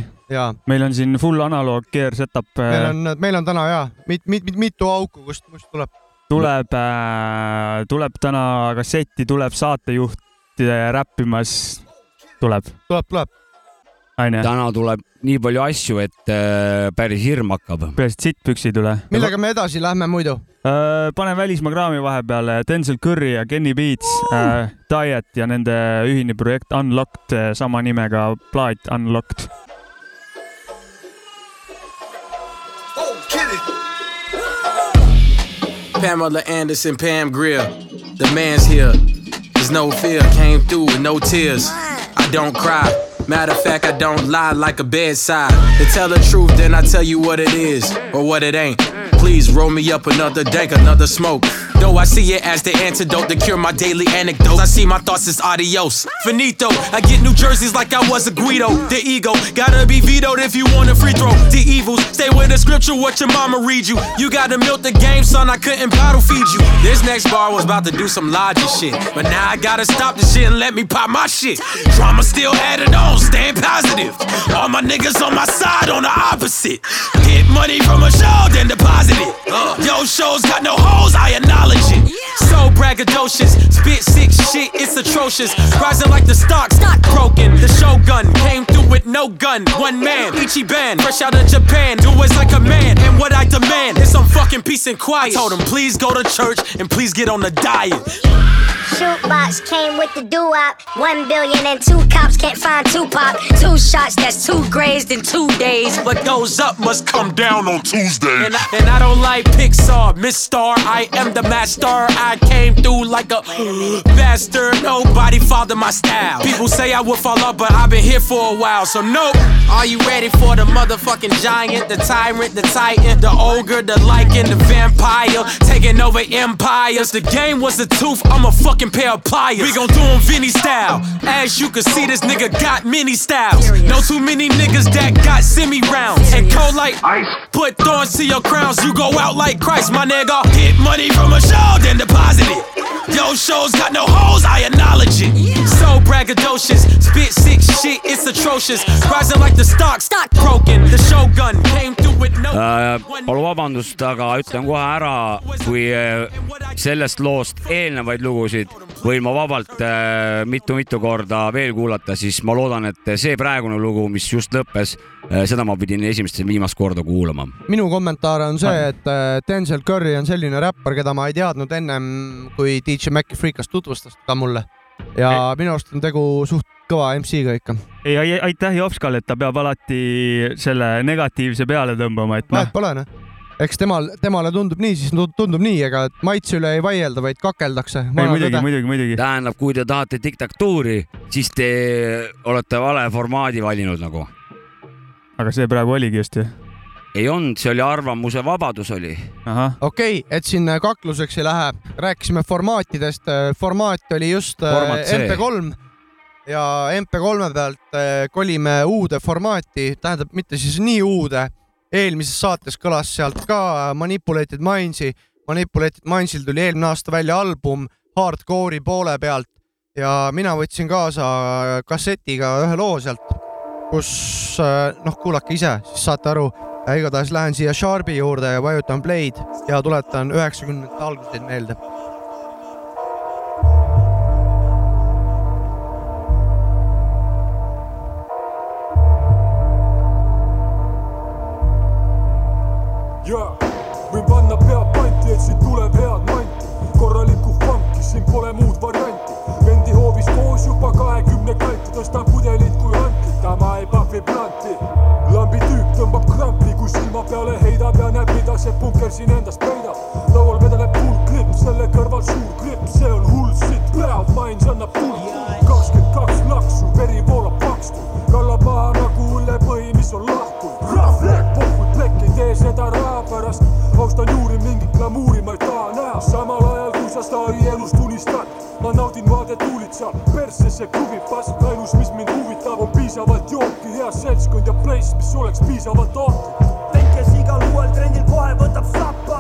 Meil on siin full analoog gear setup. meil on, meil on täna jaa, mit-, mit-, mit-, mitu auku, kust, kust tuleb. tuleb äh,, tuleb täna kassetti, tuleb saatejuht äh, räppimas, tuleb. tuleb, tuleb. Täna tuleb nii palju asju, et äh, päris hirm hakkab. peaasi, et sittpüks ei tule. millega me edasi lähme muidu? pane välismaa kraami vahepeale Denzel Curry ja Kenny Beats äh,, Diet ja nende ühine projekt Unlocked, sama nimega plaat Unlocked. Pamela Anderson, Pam Grier. The man's here. There's no fear. Came through with no tears. I don't cry. Matter of fact, I don't lie like a bedside. To tell the truth, then I tell you what it is or what it ain't. Please roll me up another dank, another smoke. Though I see it as the antidote to cure my daily anecdotes. I see my thoughts as adios. Finito. I get New Jerseys like I was a Guido. The ego gotta be vetoed if you want a free throw. The evils stay with the scripture. What your mama read you. You gotta milk the game, son. I couldn't bottle feed you. This next bar was about to do some logic shit, but now I gotta stop the shit and let me pop my shit. Drama still added on, staying positive. All my niggas on my side on the opposite. Get money from a show, then deposit it. Uh, yo, shows got no holes, I acknowledge it. So braggadocious, spit sick shit, it's atrocious. Rising like the stock, stock broken. The shogun came through with no gun. One man, Ichiban, fresh out of Japan. Do it like a man, and what I demand is some fucking peace and quiet. I told him, please go to church and please get on the diet. Shootbox came with the doo-wop. One billion and two cops can't find Tupac. Two shots, that's two grazed in two days. What goes up must come down on Tuesday. And I, and I don't like Pixar, Miss Star. I am the master. I came through like a bastard. Nobody followed my style. People say I would fall off, but I've been here for a while. So nope. Are you ready for the motherfucking giant, the tyrant, the titan, the ogre, the lichen, the vampire, taking over empires? The game was a tooth. I'm a fucking pair of pliers. We gon' do do 'em Vinny style. As you can see, this nigga got many styles. No too many niggas that got semi rounds. And cold like ice. Put thorns to your crowns. You go out like Christ, my nigga. Get money from a show, then deposit it. Yo, shows got no holes, I acknowledge it. So braggadocious, spit sick shit, it's atrocious. Rising like the stock, stock broken. The shogun came through with no. Äh, palun vabandust, aga ütlen kohe ära, kui äh, sellest loost eelnevaid lugusid võin ma vabalt äh, mitu-mitu korda veel kuulata, siis ma loodan, et see praegune lugu, mis just lõppes, seda ma pidin esimest ja viimast korda kuulama. minu kommentaar on see, et äh, Denzel Curry on selline räppar, keda ma ei teadnud ennem, kui DJ Maci Freekas tutvustas ta mulle. ja minu arust on tegu suht kõva MC-ga ikka. ei, ei, aitäh Jopskale, et ta peab alati selle negatiivse peale tõmbama, et noh vahet, pole noh. eks temal, temale tundub nii, siis tu- tundub nii, ega maitse üle ei vaielda, vaid kakeldakse. muidugi, muidugi. tähendab, kui te tahate diktatuuri, siis te olete vale formaadi valinud nagu. Aga see praegu oligi just ju. ei olnud, see oli arvamuse vabadus oli. okei okay,, et siin kakluseks ei lähe, rääkisime formaatidest, formaat oli just äh, Formaat C. MP3 ja MP3-e pealt äh, kolime uude formaati, tähendab mitte siis nii uude, eelmises saates kõlas sealt ka Manipulated Minds'i, Manipulated Mindsil tuli eelmine aasta välja album hardcore'i poole pealt. Ja mina võtsin kaasa kassetiga ühe loo sealt, kus äh, noh, kuulake ise, siis saate aru igatahes lähen siia Sharpi juurde ja vajutan play'd ja tuletan üheksakümnendate alguseid meelde. jaa, võin panna pead panti, et siit tuleb head manti, korralikku funki, siin pole muud varianti. vendi hoovis koos juba kahekümne kanti, tõstab pudelit kui antli, tema ei pahvi planti. lambi tüüp tõmbab krampi, kui silma peale heidab ja näeb, mida see punker siin endast peidab. laual vedeleb full klipp, selle kõrval suur klipp, see on hull sitt, pead mains annab tuld. kakskümmend kaks laksu, veri voolab pakstu, kallab maha nagu õllepõhi, mis on lahkunud. rahvlek, pohvid plekk ei tee seda raha pärast, austan juuri mingit glamuuri sa staari elust unistad, ma naudin vaadet huulitsal, persesse kruvib pask, ainus, mis mind huvitab, on piisavalt jooki, hea seltskond ja place, mis oleks piisavalt ohtlik. vend, kes igal uuel trendil kohe võtab sappa,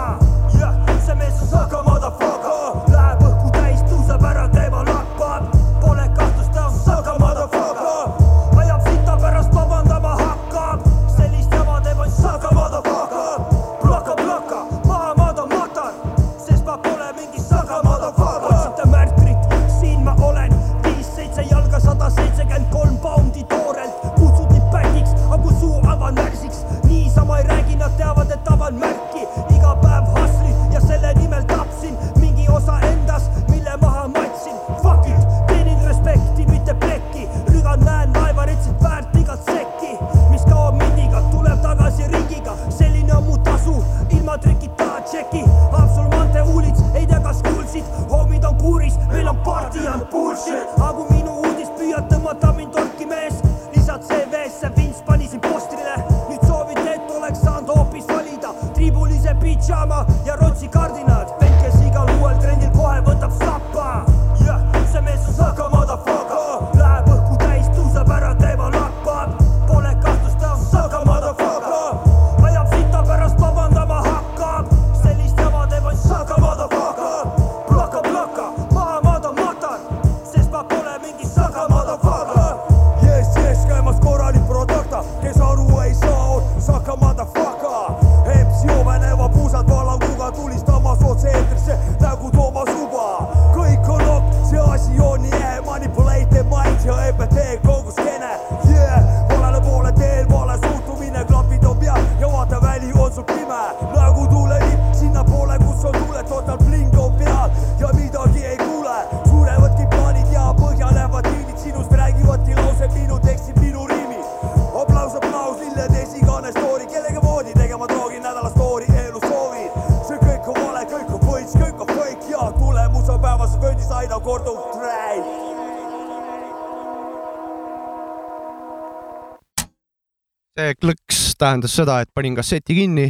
see klõks tähendas seda, et panin kasseti kinni.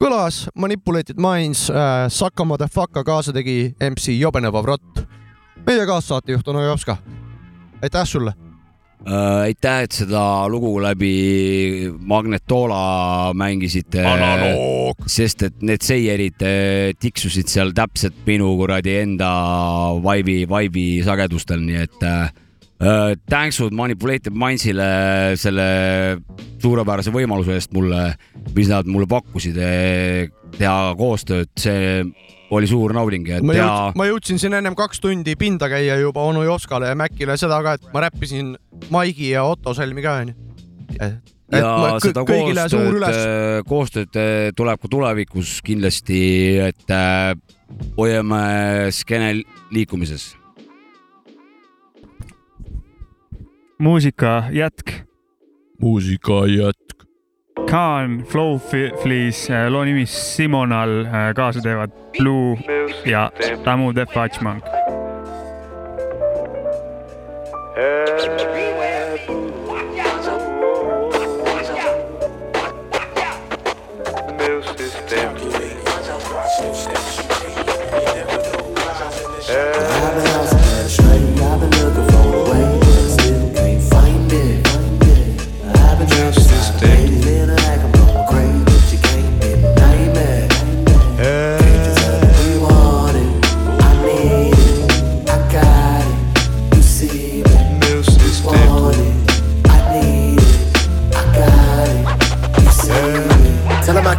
kõlas Manipulated Minds äh,, Saka Motherfucker kaasa tegi MC Jobene Vavrot. meie kaassaatejuht on Ojopska. aitäh sulle. Äh, aitäh, et seda lugu läbi Magnetola mängisite. Sest et need seierid äh, tiksusid seal täpselt minu kuradi enda vaibi, vaibi sagedustel, nii et äh, tänksud Manipulated Mindsile selle suurepärase võimaluse eest mulle, mis nad mulle pakkusid, teha koostööd, see oli suur nauding, et ma teha jõudsin, ma jõudsin siin ennem kaks tundi pinda käia juba onu Joskale ja Mäkile seda ka, et ma räppisin Maigi ja Otto Selmi ka onju. ja seda koostööd koostööd äh, tuleb ka tulevikus kindlasti, et äh, hoiame skeene liikumises. Muusika jätk. muusika jätk. Khan, Flow Fi- Fleas, loo nimi Simonal, kaasa teevad Blue ja Tamu The Fudgemonk. Tell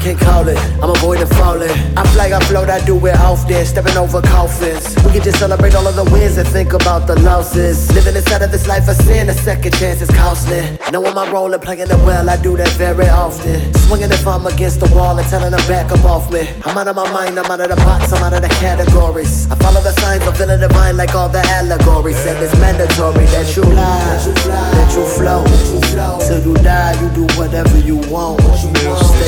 can't call it, I'm avoiding falling. I flag, I float, I do it often, stepping over coffins. We can just celebrate all of the wins and think about the losses. Living inside of this life of sin, a second chance is costly. Knowing my role and playing it well, I do that very often. Swinging if I'm against the wall and telling them back up off me. I'm out of my mind, I'm out of the box, I'm out of the categories. I follow the signs, I'm feeling divine like all the allegories. Said it's mandatory that you fly, that you flow. Till you die, you do whatever you want. Stay alive,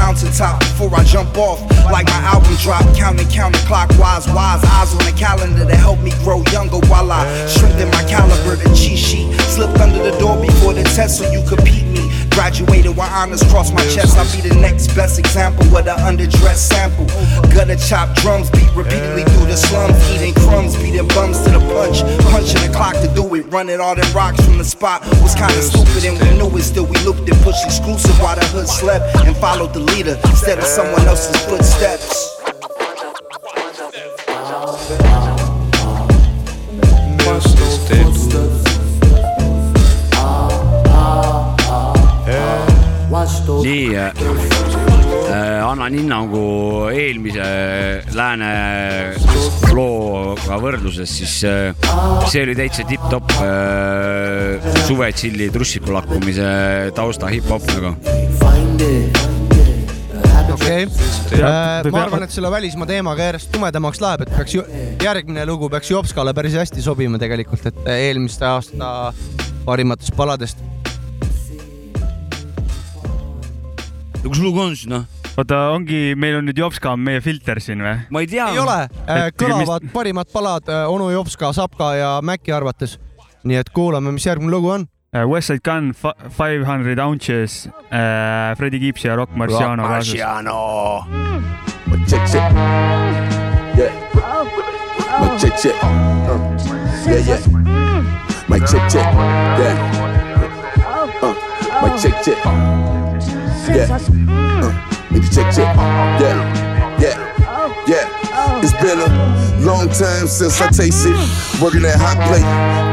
mountaintop before I jump off. Like my album drop, counting, counting clockwise, wise eyes on the calendar to help me grow younger while I strengthen my caliber. The cheat sheet slipped under the door before the test so you me. Graduated with honors cross my chest. I'll be the next best example of the underdressed sample. Gutter chop drums beat repeatedly through the slums. Eating crumbs, beating bums to the punch. Punching the clock to do it. Running all them rocks from the spot was kinda stupid and we knew it. Still, we looked and pushed exclusive while the hood slept and followed the leader instead of someone else's footsteps. Nii äh, äh, annan hinnangu eelmise lääne looga võrdluses, siis äh, see oli täitsa tipp-topp äh, suvetsilli trussiku lakkumise tausta hip-hop nagu. okei, ma arvan, et selle välismaa teemaga järjest tumedamaks läheb, et peaks ju, järgmine lugu peaks Jopskale päris hästi sobima tegelikult, et eelmiste aasta parimatest paladest. Kus lugu on siis noh? oota, ongi, meil on nüüd Jopska on meie filter siin või? ma ei tea. ei ole, kõlavad parimad palad äh, onu Jopska, Sapka ja Mäki arvates. nii et kuulame, mis järgmine lugu on. Westside Gun, Five Hundred Ounces äh,, Freddie Gibbs ja Rock Marciano. Check, check. Yeah. Mic check, check. Uh, yeah, yeah. Mic check, check. Yeah. Uh, mic check, check. Yeah. Uh, maybe check, check. Yeah. Yeah. Yeah. It's been a long time since I tasted. Working that hot plate,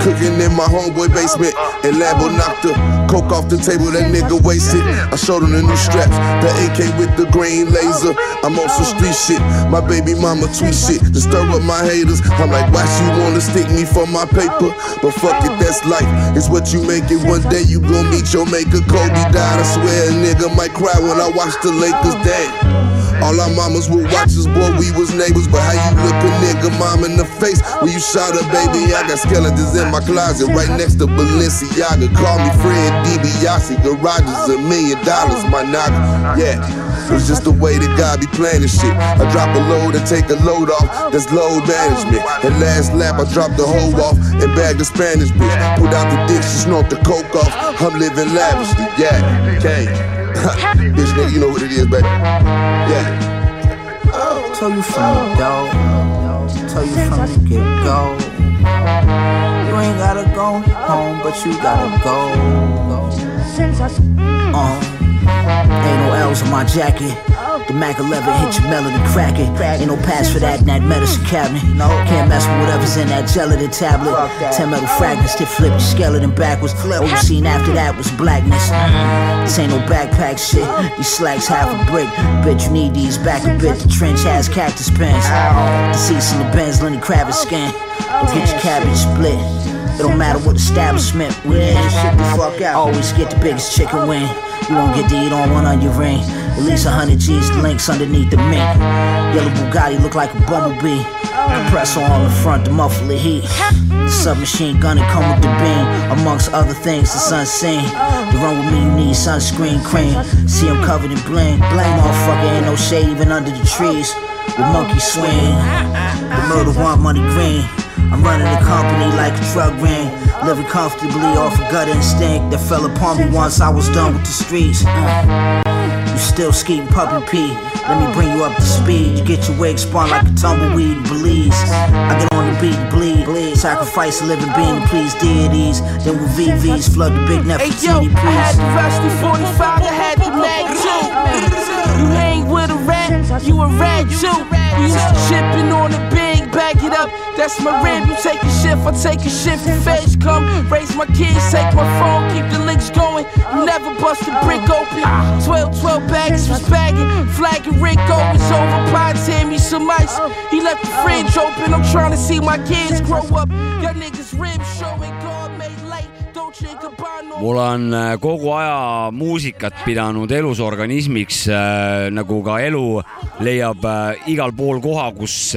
cooking in my homeboy basement. And Lambo knocked the coke off the table, that nigga wasted. I showed him the new straps, the AK with the green laser. I'm on some street shit. My baby mama tweet shit to stir up my haters. I'm like, why she wanna stick me for my paper? But fuck it, that's life. It's what you make it. One day you gon' meet your maker. Kobe died. I swear a nigga might cry when I watch the Lakers. Damn. All our mamas would watch us, boy, we was neighbors. But how you look a nigga mom in the face when you shot her, baby? I got skeletons in my closet right next to Balenciaga. Call me Fred DiBiase, garages a million dollars, my nigga. Yeah. It's just the way that God be planning shit. I drop a load and take a load off. That's load management. At last lap, I dropped the hoe off and bagged the Spanish bitch. Pulled out the dick, she snort the coke off. I'm living lavishly. Yeah, okay. bitch, nigga, you know what it is, baby. Yeah. Tell you from the door, tell you from the get go. You ain't gotta go home, but you gotta go. Uh, ain't no L's on my jacket. The Mac 11 hit your melody, crack it. Ain't no pass for that in that medicine cabinet. Can't mess with whatever's in that gelatin tablet. Ten metal fragments that flip your skeleton backwards. All you seen after that was blackness. This ain't no backpack shit. These slacks half a brick. Bet you need these back a bit. The trench has cactus pants. Deceased in the Benz, Lenny Kravitz skin. Don't get your cabbage split. It don't matter what establishment we in. Always get the biggest chicken wing. You won't get to eat on one on your ring. At least a hundred G's, links underneath the mink. Yellow Bugatti look like a bumblebee. Compressor on the front to muffle the heat. The submachine gun and come with the beam. Amongst other things, the unseen. To run with me, you need sunscreen cream. See him covered in bling. Bling, motherfucker, ain't no shade even under the trees. The monkey swing. The murder want money green. I'm running the company like a drug ring. Living comfortably off a gut instinct that fell upon me once I was done with the streets. Uh, you still skating puppy pee. Let me bring you up to speed. You get your wig spun like a tumbleweed in Belize. I get on the beat and bleed. bleed. Sacrifice a living being to please deities. Then with VVs flood the big net. Hey yo, I had the rusty 45, I had the mag too. You hang with a rat, you a rat too. We used to chipping on the big, back it up. That's my rib. You take a shift, I take a shift. The feds come, raise my kids, take my phone, keep the links going. You never bust a brick open. 12, 12 bags was bagging, flagging Rico was over. Pots hand me some ice. He left the fridge open. I'm trying to see my kids grow up. Your niggas ribs showing God mul on äh, kogu aja muusikat pidanud elus organismiks äh, nagu ka elu leiab äh, igal pool koha, kus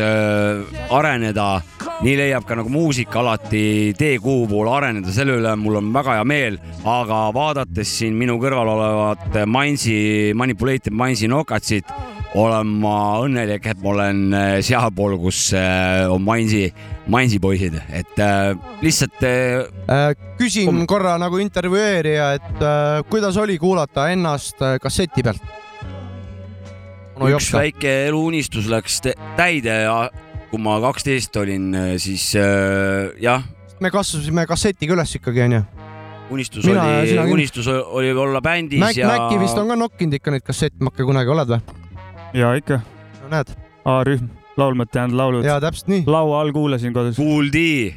areneda. nii leiab ka nagu muusika alati tee, kuhu poole areneda, selle üle mul on väga hea meel, aga vaadates siin minu kõrval olevat Mainsi, Manipulated Mainsi nokatsit, olen ma õnnelik, et ma olen sealpool, kus on Mainsi, Mainsi poisid, et äh, lihtsalt Äh, küsin korra nagu intervjueerija, et äh, kuidas oli kuulata ennast äh, kasseti pealt? no üks Jopska. väike eluunistus läks tä- täide ja kui ma kaksteist olin, siis äh, jah, me kasvasime kassetiga üles ikkagi onju. unistus Mina oli unistus oli olla bändis Mac, ja Maci vist on ka nokkinud ikka neid kassettmakke kunagi, oled või? ja ikka. no näed. A-rühm, laulmata jäänud laulud. jaa, täpselt nii. laua all kuulasin kodus. kuuldi,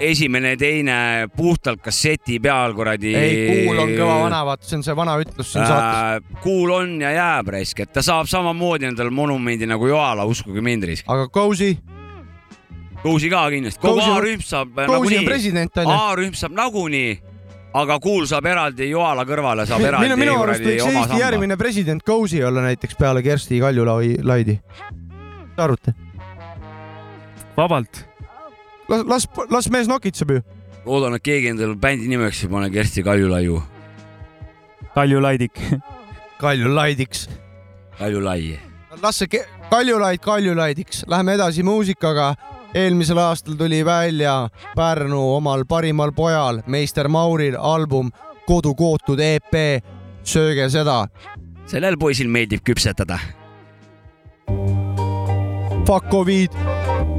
esimene, teine puhtalt kasseti peal kuradi. ei, kuul on kõva vana, vaata, see on see vana ütlus siin saates. äh,. kuul on ja jääb raisk, et ta saab samamoodi endale monumendi nagu Joala, uskuge mind raisk. aga Cozy? Cozy ka kindlasti, kogu A-rühm saab Cozy on nagunii. president, on ju. A-rühm saab nagunii, aga kuul saab eraldi Joala kõrvale, saab eraldi minu, minu arust võiks Eesti järgmine president Cozy olla näiteks peale Kersti Kaljulaidi. Mis te arvate? vabalt. las, las, las mees nokitseb ju. loodan, et keegi endale bändi nimeks ei pane Kersti Kaljulaiu. Kaljulaidik. Kaljulaidiks. Kaljulai. las see Ke- Kaljulaid Kaljulaidiks, läheme edasi muusikaga. eelmisel aastal tuli välja Pärnu omal parimal pojal, meister Mauril album Kodukootud EP. sööge seda. sellel poisil meeldib küpsetada. Covid.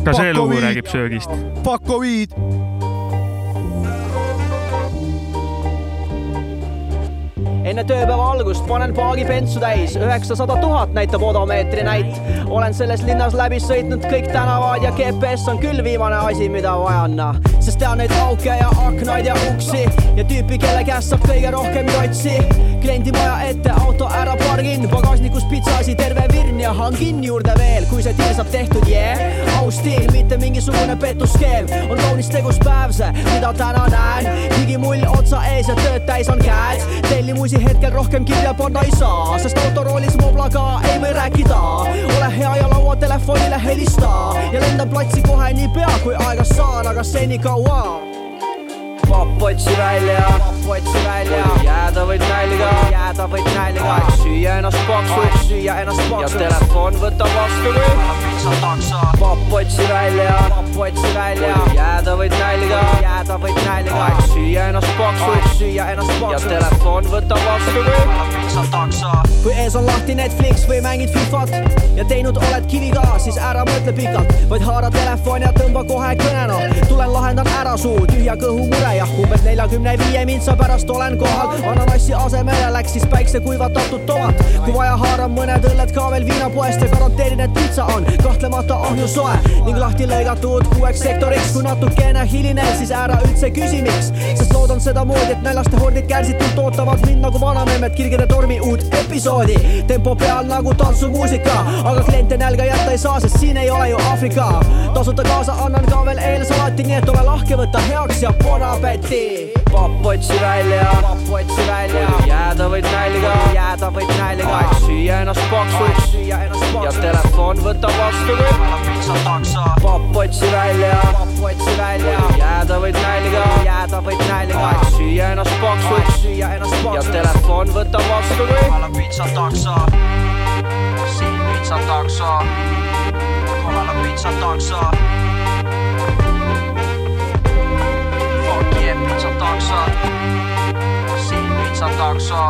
ka see lugu räägib söögist. Fuck enne tööpäeva algust panen paagi bensu täis, üheksasada tuhat näitab odomeetri näit. olen selles linnas läbi sõitnud kõik tänavad ja GPS on küll viimane asi, mida vajan, noh. sest tean neid auke ja aknaid ja uksi ja tüüpi, kelle käest saab kõige rohkem jotsi. kliendi maja ette auto ära pargin, pagasnikus pitsaasi terve virn ja hangin juurde veel, kui see deal saab tehtud, jee. aus stiil, mitte mingisugune petuskeem, on kaunis tegus päev see, mida täna näen. digimull otsa ees ja tööd täis on käed. tellimusi hetkel rohkem kirja panna ei saa, sest autoroolis moblaga ei või rääkida. ole hea ja lauatelefonile helista ja lendan platsi kohe niipea, kui aega saan, aga senikaua papp otsi välja, papp otsi välja, jääda võid nälga, jääda võid nälga, aeg süüa ennast paksuks, süüa ennast paksuks ja telefon võtab vastu kui papp otsi välja, papp otsi välja, jääda võid nälga, jääda võid nälga, aeg süüa ennast paksuks, süüa ennast paksuks ja telefon võtab vastu kui kui ees on lahti Netflix või mängid Fifat ja teinud oled kiviga, siis ära mõtle pikalt, vaid haara telefon ja tõmba kohe kõne noh. tulen lahendan ära su tühja kõhu mure ja umbes neljakümne viie mintsa pärast olen kohal. ananassi asemele läks siis päiksekuivatatud tomat. kui vaja, haaran mõned õlled ka veel viinapoest ja garanteerin, et pitsa on kahtlemata ahju soe ning lahti lõigatud kuueks sektoriks, kui natukene hilineb, siis ära üldse küsi, miks, sest loodan sedamoodi, et näljaste hordid kärsitult ootavad mind nagu vanamemmed kirgede tormi uut episoodi. tempo peal nagu tantsumuusika, aga kliente nälga jätta ei saa, sest siin ei ole ju Aafrika. tasuta kaasa annan ka veel eelsalati, nii et ole lahke, võta heaks ja bon appetit. papp otsi välja, papp otsi välja, jääda võid nälga, jääda võid nälga, aeg süüa ennast paksuks, süüa ennast paksuks ja telefon võtab vastu kui papp otsi välja, papp otsi välja, jääda võid nälga, jääda võid nälga, aeg süüa ennast paksuks, süüa ennast paksuks ja telefon võtab vastu kui kohal on pitsa takso, siin pitsa takso, kohal on pitsa takso. Fuck yeah, pitsa takso, siin pitsa takso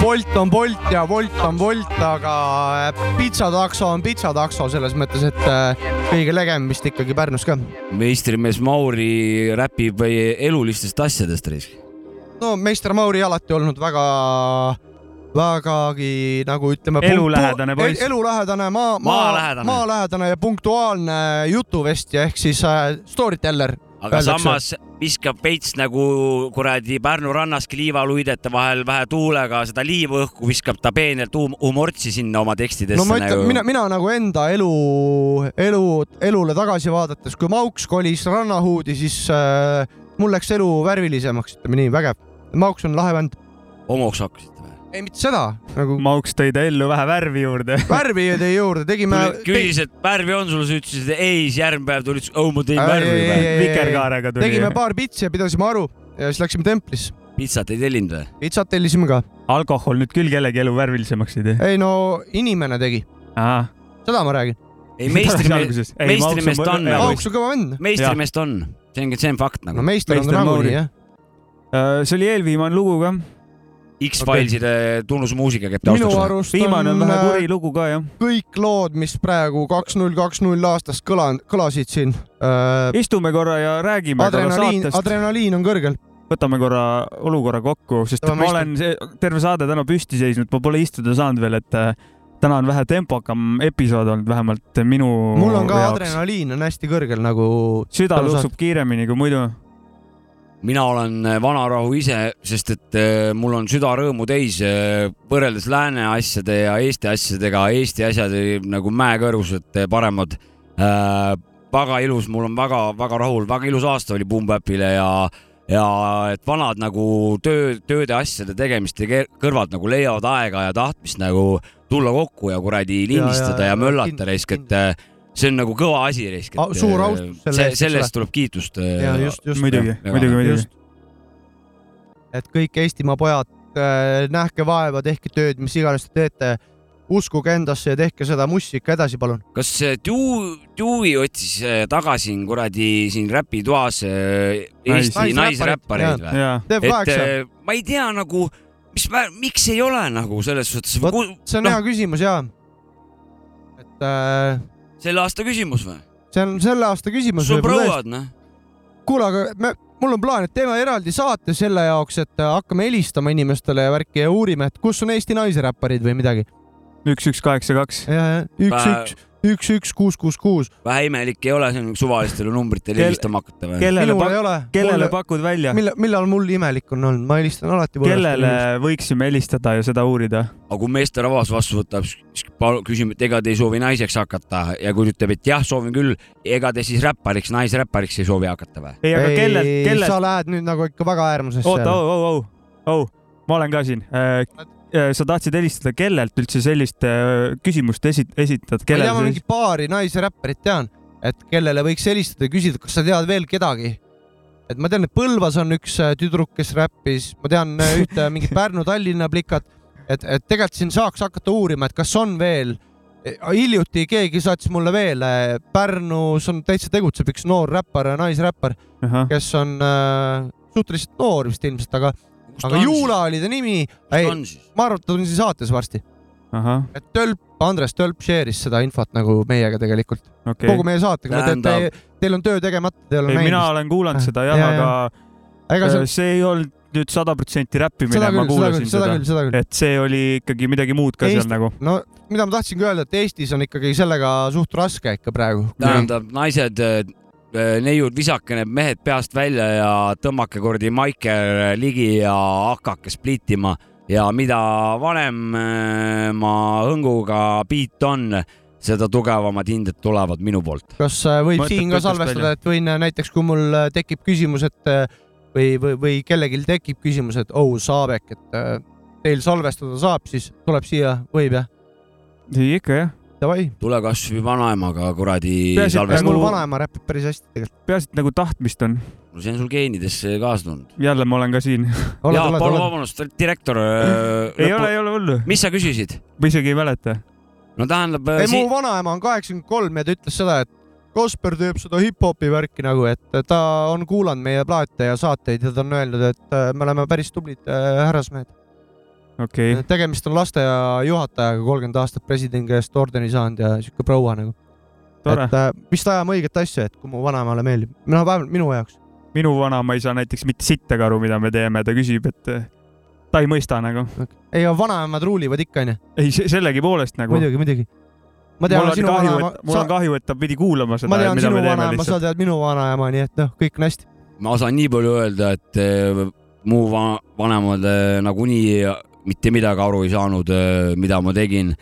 Bolt on Bolt ja Wolt on Wolt, aga äh, pitsatakso on pitsatakso selles mõttes, et äh, kõige legem vist ikkagi Pärnus ka. meistrimees Mauri räpib elulistest asjadest, risk. No meister Mauri alati olnud väga, vägagi nagu ütleme. Elulähedane poiss. elulähedane, maa, maa, Maalähedane. ja punktuaalne jutuvestja ehk siis äh, story teller. aga samas viskab veits nagu kuradi Pärnu rannas kliivaluidete vahel vähe tuulega seda liiva õhku, viskab ta peenelt hum- humortsi sinna oma tekstidesse no ma ütlen nagu., mina, mina nagu enda elu, elu, elule tagasi vaadates, kui Mauks kolis rannahuudi, siis äh, mul läks elu värvilisemaks, ütleme nii, vägev. Mauks on lahe vend. homoks hakkasid või? ei, mitte seda, nagu Mauks tõi ta ellu vähe värvi juurde. värvi tõi juurde, tegime. küsis, et värvi on sul, sa ütlesid ei, siis järgmine päev tulid, oh ma tõin värvi vikerkaarega tuli. tegime paar pitsi ja pidasime aru ja siis läksime templisse. pitsat ei tellinud või? pitsat tellisime ka. alkohol nüüd küll kellegi elu värvilisemaks ei tee. ei no inimene tegi. seda ma räägin. ei, meistrimees, meistrimees ta on nagu Mauks on kõva vend. meistrimees ta on, see on, see on fakt nagu. no meister on nagunii jah. Äh, see oli eelviimane lugu ka. X-Fileside tunnusmuusika käib minu taustas. arust viimane on vähe äh, kuri lugu ka jah. kõik lood, mis praegu kaks null kaks null aastast kõla-, kõlasid siin äh,. istume korra ja räägime adrenaliin, adrenaliin on kõrgel. võtame korra olukorra kokku, sest ma olen see, terve saade täna püsti seisnud, ma pole istuda saanud veel, et äh, täna on vähe tempokam episood olnud, vähemalt minu mul on ka jaoks. adrenaliin on hästi kõrgel nagu. süda luksub kiiremini kui muidu. mina olen äh, vanarahu ise, sest et äh, mul on süda rõõmu täis äh, võrreldes lääne asjade ja Eesti asjadega. Eesti asjad nagu mäekõrgused äh, paremad äh,. väga ilus, mul on väga-väga rahul, väga ilus aasta oli Boom Bapile ja, ja et vanad nagu töö, tööde asjade tegemiste kõrvalt nagu leiavad aega ja tahtmist nagu tulla kokku ja kuradi lindistada ja, ja, ja möllata reisk, et äh, see on nagu kõva asi reisk. Au- suur austus selle selle eest, selle eest tuleb kiitust. ja just, just. muidugi, muidugi, muidugi. et kõik Eestimaa pojad, nähke vaeva, tehke tööd, mis iganes te teete. Uskuge endasse ja tehke seda mussi ikka edasi, palun. kas see Dewey, Dewey otsis äh, tagasi kuradi siin räpitoas äh, Eesti naisräppareid või äh, ma ei tea nagu, mis, miks ei ole nagu selles suhtes. see on hea küsimus ja. et äh, selle aasta küsimus või? see on selle aasta küsimus. sul prouad, noh. kuule, aga me, mul on plaan, et teeme eraldi saate selle jaoks, et äh, hakkame helistama inimestele ja värki ja uurime, et kus on Eesti naiseräpparid või midagi. üks, üks, kaheksa, kaks. ja, ja üks, üks, üks, üks, kuus, kuus, kuus. vähe imelik ei ole siin suvalistele numbritele helistama hakata või? kellele Minul ei ole. pak-, kellele Mulle- pakud välja? millal, millal mul imelik on olnud, ma helistan alati. kellele võiksime helistada ja seda uurida? aga kui meesterahvas vastu võtab, siis küsime, et ega te ei soovi naiseks hakata ja kui ta ütleb, et jah, soovin küll, ega te siis räppariks, naisräppariks ei soovi hakata või? ei, aga kellelt, sa kellelt, lähed nüüd nagu ikka väga äärmusesse. oota, oh, oh, oh, oh, ma olen ka siin. Sa tahtsid helistada, kellelt üldse sellist äh, küsimust esi-, esitad, ma ei tea, kellel ma mingi paari naisräpparit tean, et kellele võiks helistada ja küsida, kas sa tead veel kedagi. et ma tean, et Põlvas on üks äh, tüdruk, kes räppis, ma tean äh, ühte mingit Pärnu-Tallinna plikat, et, et tegelikult siin saaks hakata uurima, et kas on veel. hiljuti keegi saatis mulle veel, Pärnus on täitsa tegutseb üks noor räppar, naisräppar, kes on äh, suhteliselt noor vist ilmselt, aga, aga on Juula oli ta nimi. on siis? ma arvan, et ta on siin saates varsti. et Tölp, Andres Tölp share'is seda infot nagu meiega tegelikult okay., kogu meie saatega, Tähendab- te, teil on töö tegemata, te ei ole ei, mina olen kuulanud seda jah, Ja, aga ega äh, see, see ei olnud nüüd sada protsenti räppimine, seda ma seda kuulasin seda küll, seda küll. et see oli ikkagi midagi muud ka seal Eesti- nagu. no mida ma tahtsingi öelda, et Eestis on ikkagi sellega suht raske ikka praegu. tähendab, naised, neiud, visake need mehed peast välja ja tõmmake kuradi Maiker ligi ja hakake splittima ja mida vanema hõnguga beat on, seda tugevamad hinded tulevad minu poolt. kas äh, võib Mõtled siin ka salvestada, et võin äh, näiteks, kui mul äh, tekib küsimus, et äh, või, või, või kellelgi tekib küsimus, et oh, Saabek, et äh, teil salvestada saab, siis tuleb siia, võib jah? ikka jah. Davai. tule kasvõi vanaemaga kuradi Peaasi, et mul salvestada. vanaema räpib päris hästi tegelikult. peaasi, et nagu tahtmist on. see on sul geenidesse kaasa tulnud. jälle ma olen ka siin. jaa, palun vabandust, direktor. ei ole, ei ole hullu. mis sa küsisid? ma isegi ei mäleta. no tähendab. ei, mu vanaema on kaheksakümmend kolm ja ta ütles seda, et Kasper teeb seda hip-hopi värki nagu, et ta on kuulanud meie plaate ja saateid ja ta on öelnud, et äh, me oleme päris tublid äh, härrasmehed. okay., tegemist on lasteaiajuhatajaga, kolmkümmend aastat presidendi käest ordeni saanud ja siuke proua nagu. et. äh, vist ajame õiget asja, et kui mu vanaemale meeldib, no vähemalt minu jaoks. minu vanaema ei saa näiteks mitte sittagi aru, mida me teeme, ta küsib, et eh, ta ei mõista nagu. ei, aga vanaemad ruulivad ikka onju, ei, sellegipoolest nagu. muidugi, muidugi. ma tean sinu kahju, vanaema et, mul on kahju, et ta pidi kuulama seda ma, tean mida sinu me teeme vanaema, sa tead minu vanaema, nii et noh, kõik on hästi. ma saan nii palju öelda, et eh, mu va- vanemad eh, nagunii mitte midagi aru ei saanud, mida ma tegin.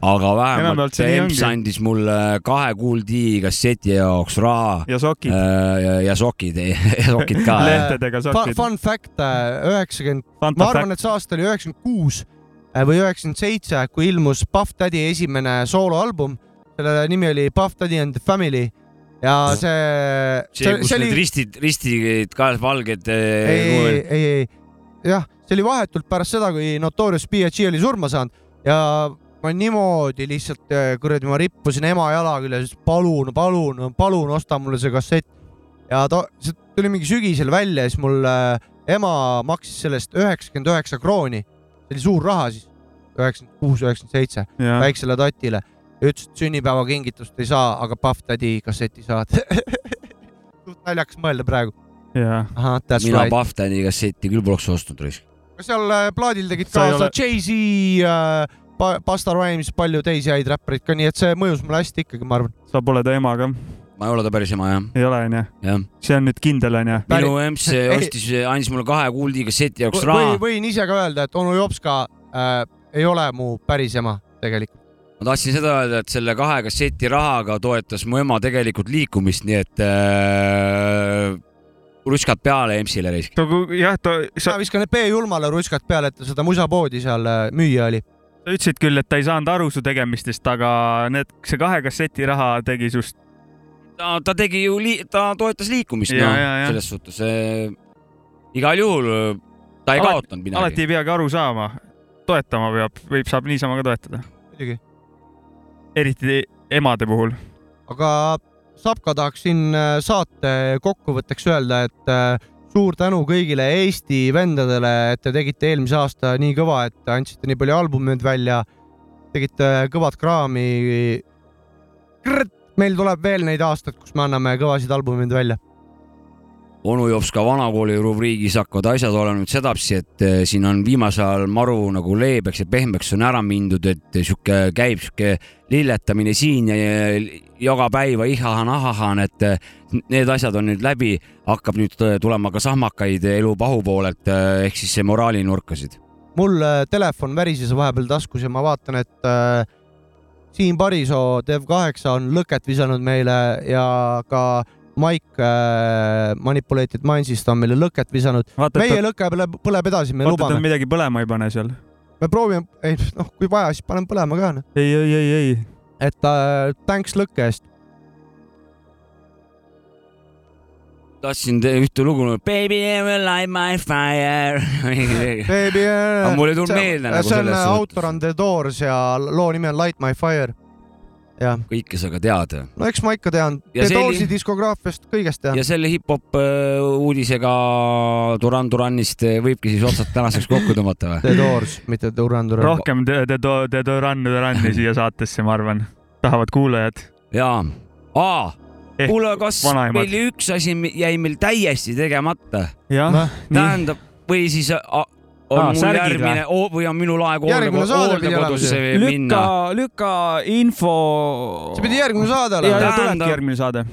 aga vähemalt see ongi. andis mulle kahe kuuldi kasseti jaoks raha ja sokid, ja, ja sokid, sokid ka. lehtedega sokid. Fun fact, üheksakümmend, ma arvan, et see aasta oli üheksakümmend kuus või üheksakümmend seitse, kui ilmus Puff Daddy esimene sooloalbum. selle nimi oli Puff Daddy and the Family ja see, see, kus need ristid, ristid ka valged. ei, ei, ei, ei, jah, see oli vahetult pärast seda, kui Notorious B.I.G oli surma saanud ja ma niimoodi lihtsalt eh, kuradi, ma rippusin ema jala küljes, palun, palun, palun osta mulle see kassett. ja ta, see tuli mingi sügisel välja ja siis mul äh, ema maksis sellest üheksakümmend üheksa krooni. see oli suur raha siis, üheksakümmend kuus, üheksakümmend seitse, väiksele tatile. ja ütles, et sünnipäevakingitust ei saa, aga Puff Daddy kasseti saad. suht naljakas mõelda praegu. mina right. Puff Daddy kasseti küll poleks ostnud raisk. Kas seal äh, plaadil tegid kaasa ole- Jay-Z äh,, Busta Rhymes, palju teisi häid räppareid ka, nii et see mõjus mulle hästi ikkagi, ma arvan. sa pole ta ema ka? ma ei ole ta päris ema jah, ei ole onju? see on nüüd kindel onju? minu Ei. ostis, andis mulle kahe kuuldi kasseti jaoks raha või. võin ise ka öelda, et onu Jopska äh, ei ole mu päris ema tegelikult. ma tahtsin seda öelda, et selle kahe kasseti rahaga toetas mu ema tegelikult liikumist, nii et äh, ruskad peale EMS-ile raisk. jah, ta, ma viskan need B-julmale ruskad peale, et seda musapoodi seal äh, müüa oli. sa ütlesid küll, et ta ei saanud aru su tegemistest, aga need, see kahe kasseti raha tegi sust. ta, ta tegi ju, ta toetas liikumist, Ja, noh ja, ja., selles suhtes äh, igal juhul äh, ta ei Alati- kaotanud midagi. alati ei peagi aru saama, toetama peab, võib, saab niisama ka toetada. muidugi. eriti emade puhul. aga Sapka tahaksin äh, saate kokkuvõtteks öelda, et äh, suur tänu kõigile Eesti vendadele, et te tegite eelmise aasta nii kõva, et andsite nii palju albumeid välja, tegite kõvat kraami. meil tuleb veel neid aastaid, kus me anname kõvasid albumeid välja. Onu Jops ka vanakooli rubriigis hakkavad asjad olema nüüd sedapsi, et eh, siin on viimasel ajal maru nagu leebeks ja pehmeks on ära mindud, et sihuke käib sihuke lilletamine siin ja joka päiva ihahan-ahahan, et eh, need asjad on nüüd läbi, hakkab nüüd tulema ka sahmakaid elu pahu poolelt eh, ehk siis moraalinurkasid. mul telefon värises vahepeal taskus ja ma vaatan, et äh, Siim Parisoo Dev8 on lõket visanud meile ja ka Mike äh, Manipulated Mindsist on meile lõket visanud. meie lõke põleb, põleb edasi, me vaata, lubame. midagi põlema ei pane seal. me proovime, ei noh, kui vaja, siis paneme põlema ka. noh. ei, ei, ei, ei. et äh, thanks lõkke eest. tahtsin ühte lugu, Baby will light my fire Baby aga mul ei tulnud meelde nagu see on selles autor on The Doors ja loo nimi on Light my fire. Kõike sa ka tead. no eks ma ikka tean, Doorsi diskograafiast kõigest tean. ja selle hip-hop äh, uudisega Duran Duranist äh, võibki siis otsad tänaseks kokku tõmmata või? The Doors, mitte Duran Duran. rohkem The, the, the Duran Durani siia saatesse, ma arvan, tahavad kuulajad. jaa, aa kuule, kas vanaemad. meil üks asi jäi meil täiesti tegemata? tähendab, või siis on Aa, mul järgmine o, või on minul aeg hooldekodusse minna? lükka, lükka info. see pidi järgmine saade olema. ja, ja tulebki järgmine saade.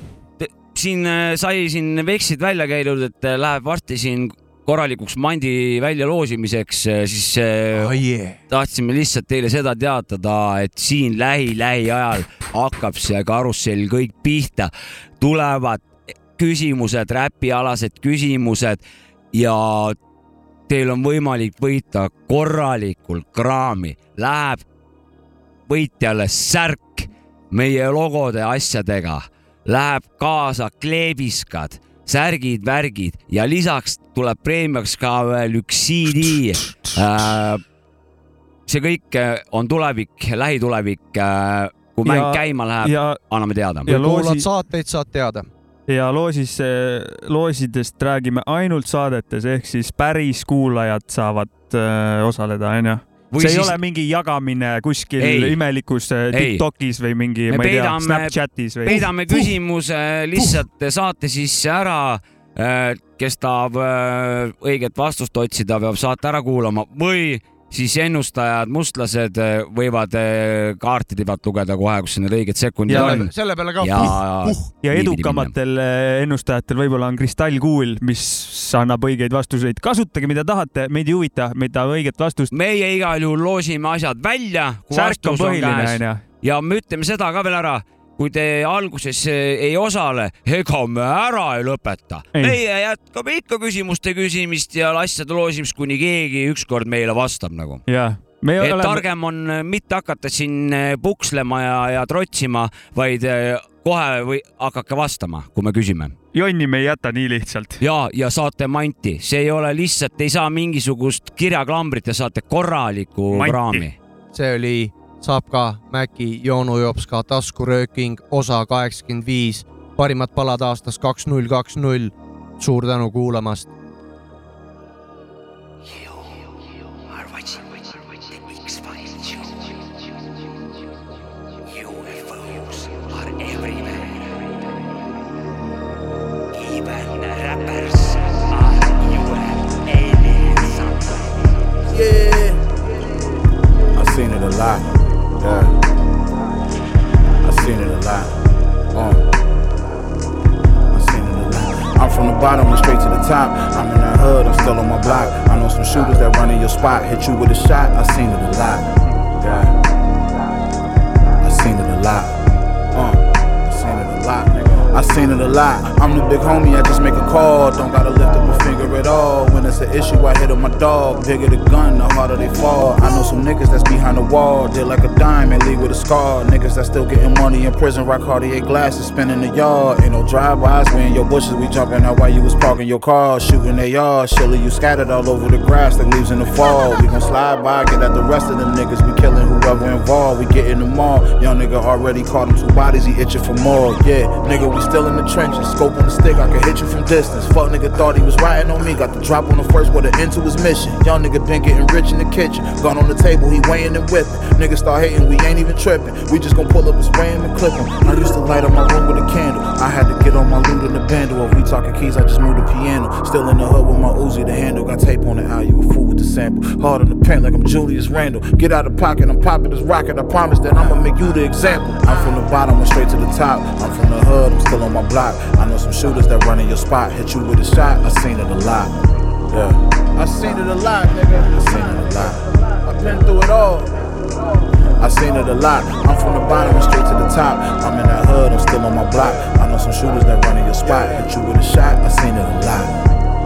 siin äh, sai siin vekslid välja käidud, et äh, läheb varsti siin korralikuks mandi väljaloosimiseks, äh, siis oh, yeah. tahtsime lihtsalt teile seda teatada, et siin lähi-lähiajal hakkab see karussell kõik pihta, tulevad küsimused, räpialased küsimused ja teil on võimalik võita korralikult kraami, läheb võitjale särk meie logode asjadega, läheb kaasa kleebiskad, särgid, värgid ja lisaks tuleb preemiaks ka veel üks CD äh, see kõik on tulevik, lähitulevik. Äh, kui mäng käima läheb, anname teada. ja kuulad saateid, saad teada ja loosis, loosidest räägime ainult saadetes, ehk siis päris kuulajad saavad öö, osaleda, onju. see siis... ei ole mingi jagamine kuskil ei. imelikus Tiktokis või mingi, ma ei tea, Snapchatis või. peidame küsimuse lihtsalt saate sisse ära kes tahab õiget vastust otsida, peab saate ära kuulama või siis ennustajad, mustlased eh, võivad eh, kaartide pealt lugeda kohe, kus need õiged sekundid ja, on. selle peale ka. ja, puh, ja edukamatel eh, ennustajatel võib-olla on kristallkuul, mis annab õigeid vastuseid. kasutage, mida tahate, meid ei huvita, mida õiget vastust. meie igal juhul loosime asjad välja. särk on põhiline, onju. ja me ütleme seda ka veel ära kui te alguses eh, ei osale, ega me ära ei lõpeta. meie jätkame ikka küsimuste küsimist ja asjade loosimist, kuni keegi ükskord meile vastab nagu. jah Me et oleme... targem on eh, mitte hakata siin eh, pukslema ja, ja trotsima, vaid kohe või hakake vastama, kui me küsime. jonni me ei jäta nii lihtsalt. ja, ja saate manti, see ei ole lihtsalt, ei saa mingisugust kirjaklambrit ja saate korralikku manti. kraami. see oli saab ka Mäki Joonu Jops ka taskurööking osa kaheksakümmend viis, parimad palad aastast kaks null kaks null. suur tänu kuulamast spot, hit you with a shot. I seen it a lot. I seen it a lot. Uh. I seen it a lot. I seen it a lot. I'm the big homie, I just make a call. Don't gotta it's an issue, I hit on my dog. Bigger the gun, the harder they fall. I know some niggas that's behind the wall. Did like a dime and leave with a scar. Niggas that still getting money in prison, rock Cartier glasses, spinning the yard. Ain't no drive-bys, we in your bushes, we jumping out while you was parking your car. Shooting their yard, Shilly, you scattered all over the grass like leaves in the fall. We gon' slide by, get at the rest of them niggas. We killing whoever involved, we getting them all. Young nigga already caught him two bodies, he itching for more. Yeah, nigga, we still in the trenches. Scope on the stick, I can hit you from distance. Fuck nigga thought he was riding on me. Got the drop on the first with an end his mission. Young nigga been getting rich in the kitchen. Gun on the table, he weighing and whipping. Niggas start hating, we ain't even tripping. We just gon' pull up and spray him and clip him. I used to light up my room with a candle. I had to get on my loot in the bando. If we talking keys, I just moved the piano. Still in the hood with my Uzi, the handle. Got tape on the eye, you a fool with the sample. Hard on the pen like I'm Julius Randle. Get out of pocket, I'm popping this rocket. I promise that I'ma make you the example. I'm from the bottom, I'm straight to the top. I'm from the hood, I'm still on my block. I know some shooters that run in your spot. Hit you with a shot, I seen it a lot. Yeah. I seen it a lot, nigga. I seen it a lot. I've been through it all. I seen it a lot. I'm from the bottom and straight to the top. I'm in that hood, I'm still on my block. I know some shooters that run in your spot. Hit you with a shot, I seen it a lot.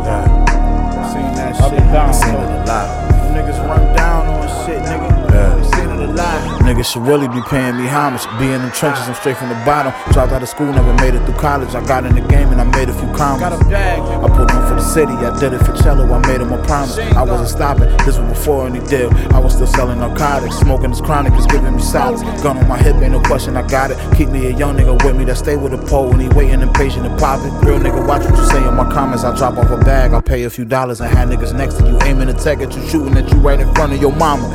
Yeah. I seen that shit. I seen it a lot. Niggas run down on shit, nigga. Yeah. I seen it a lot. Niggas should really be paying me homage. Be in them trenches, I'm straight from the bottom. Dropped out of school, never made it through college. I got in the game and I made a few comments. Got a bag. City, I did it for cello, I made him a promise. I wasn't stopping, this was before any deal. I was still selling narcotics, smoking this chronic, it's giving me solace. Gun on my hip, ain't no question, I got it. Keep me a young nigga with me that stay with a pole when he waiting impatient to pop it. Real nigga, watch what you say in my comments. I drop off a bag, I'll pay a few dollars and have niggas next to you aiming a tech at you, shooting at you right in front of your mama.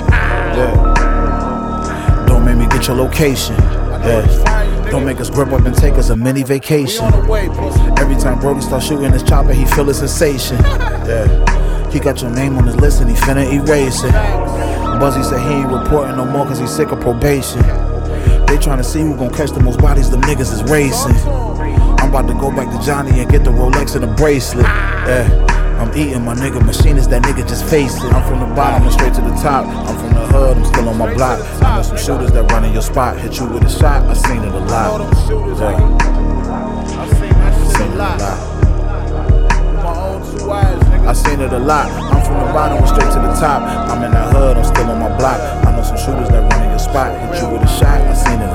Yeah. Don't make me get your location. Yeah. Don't make us grip up and take us a mini vacation. Every time Brody start shooting his chopper, he feel a sensation. Yeah. He got your name on his list and he finna erase it. Buzzy said he ain't reporting no more cause he's sick of probation. They tryna see who gon' catch the most bodies, the niggas is racing. I'm about to go back to Johnny and get the Rolex and the bracelet. Yeah. I'm eating my nigga machine is that nigga just face it. I'm from the bottom and straight to the top. I'm from the hood, I'm still on my block. I know some shooters that run in your spot, hit you with a shot. I seen it a lot. Yeah. I seen it a lot. I seen it a lot. I'm from the bottom and straight to the top. I'm in that hood, I'm still on my block. I know some shooters that run in your spot, hit you with a shot. I seen it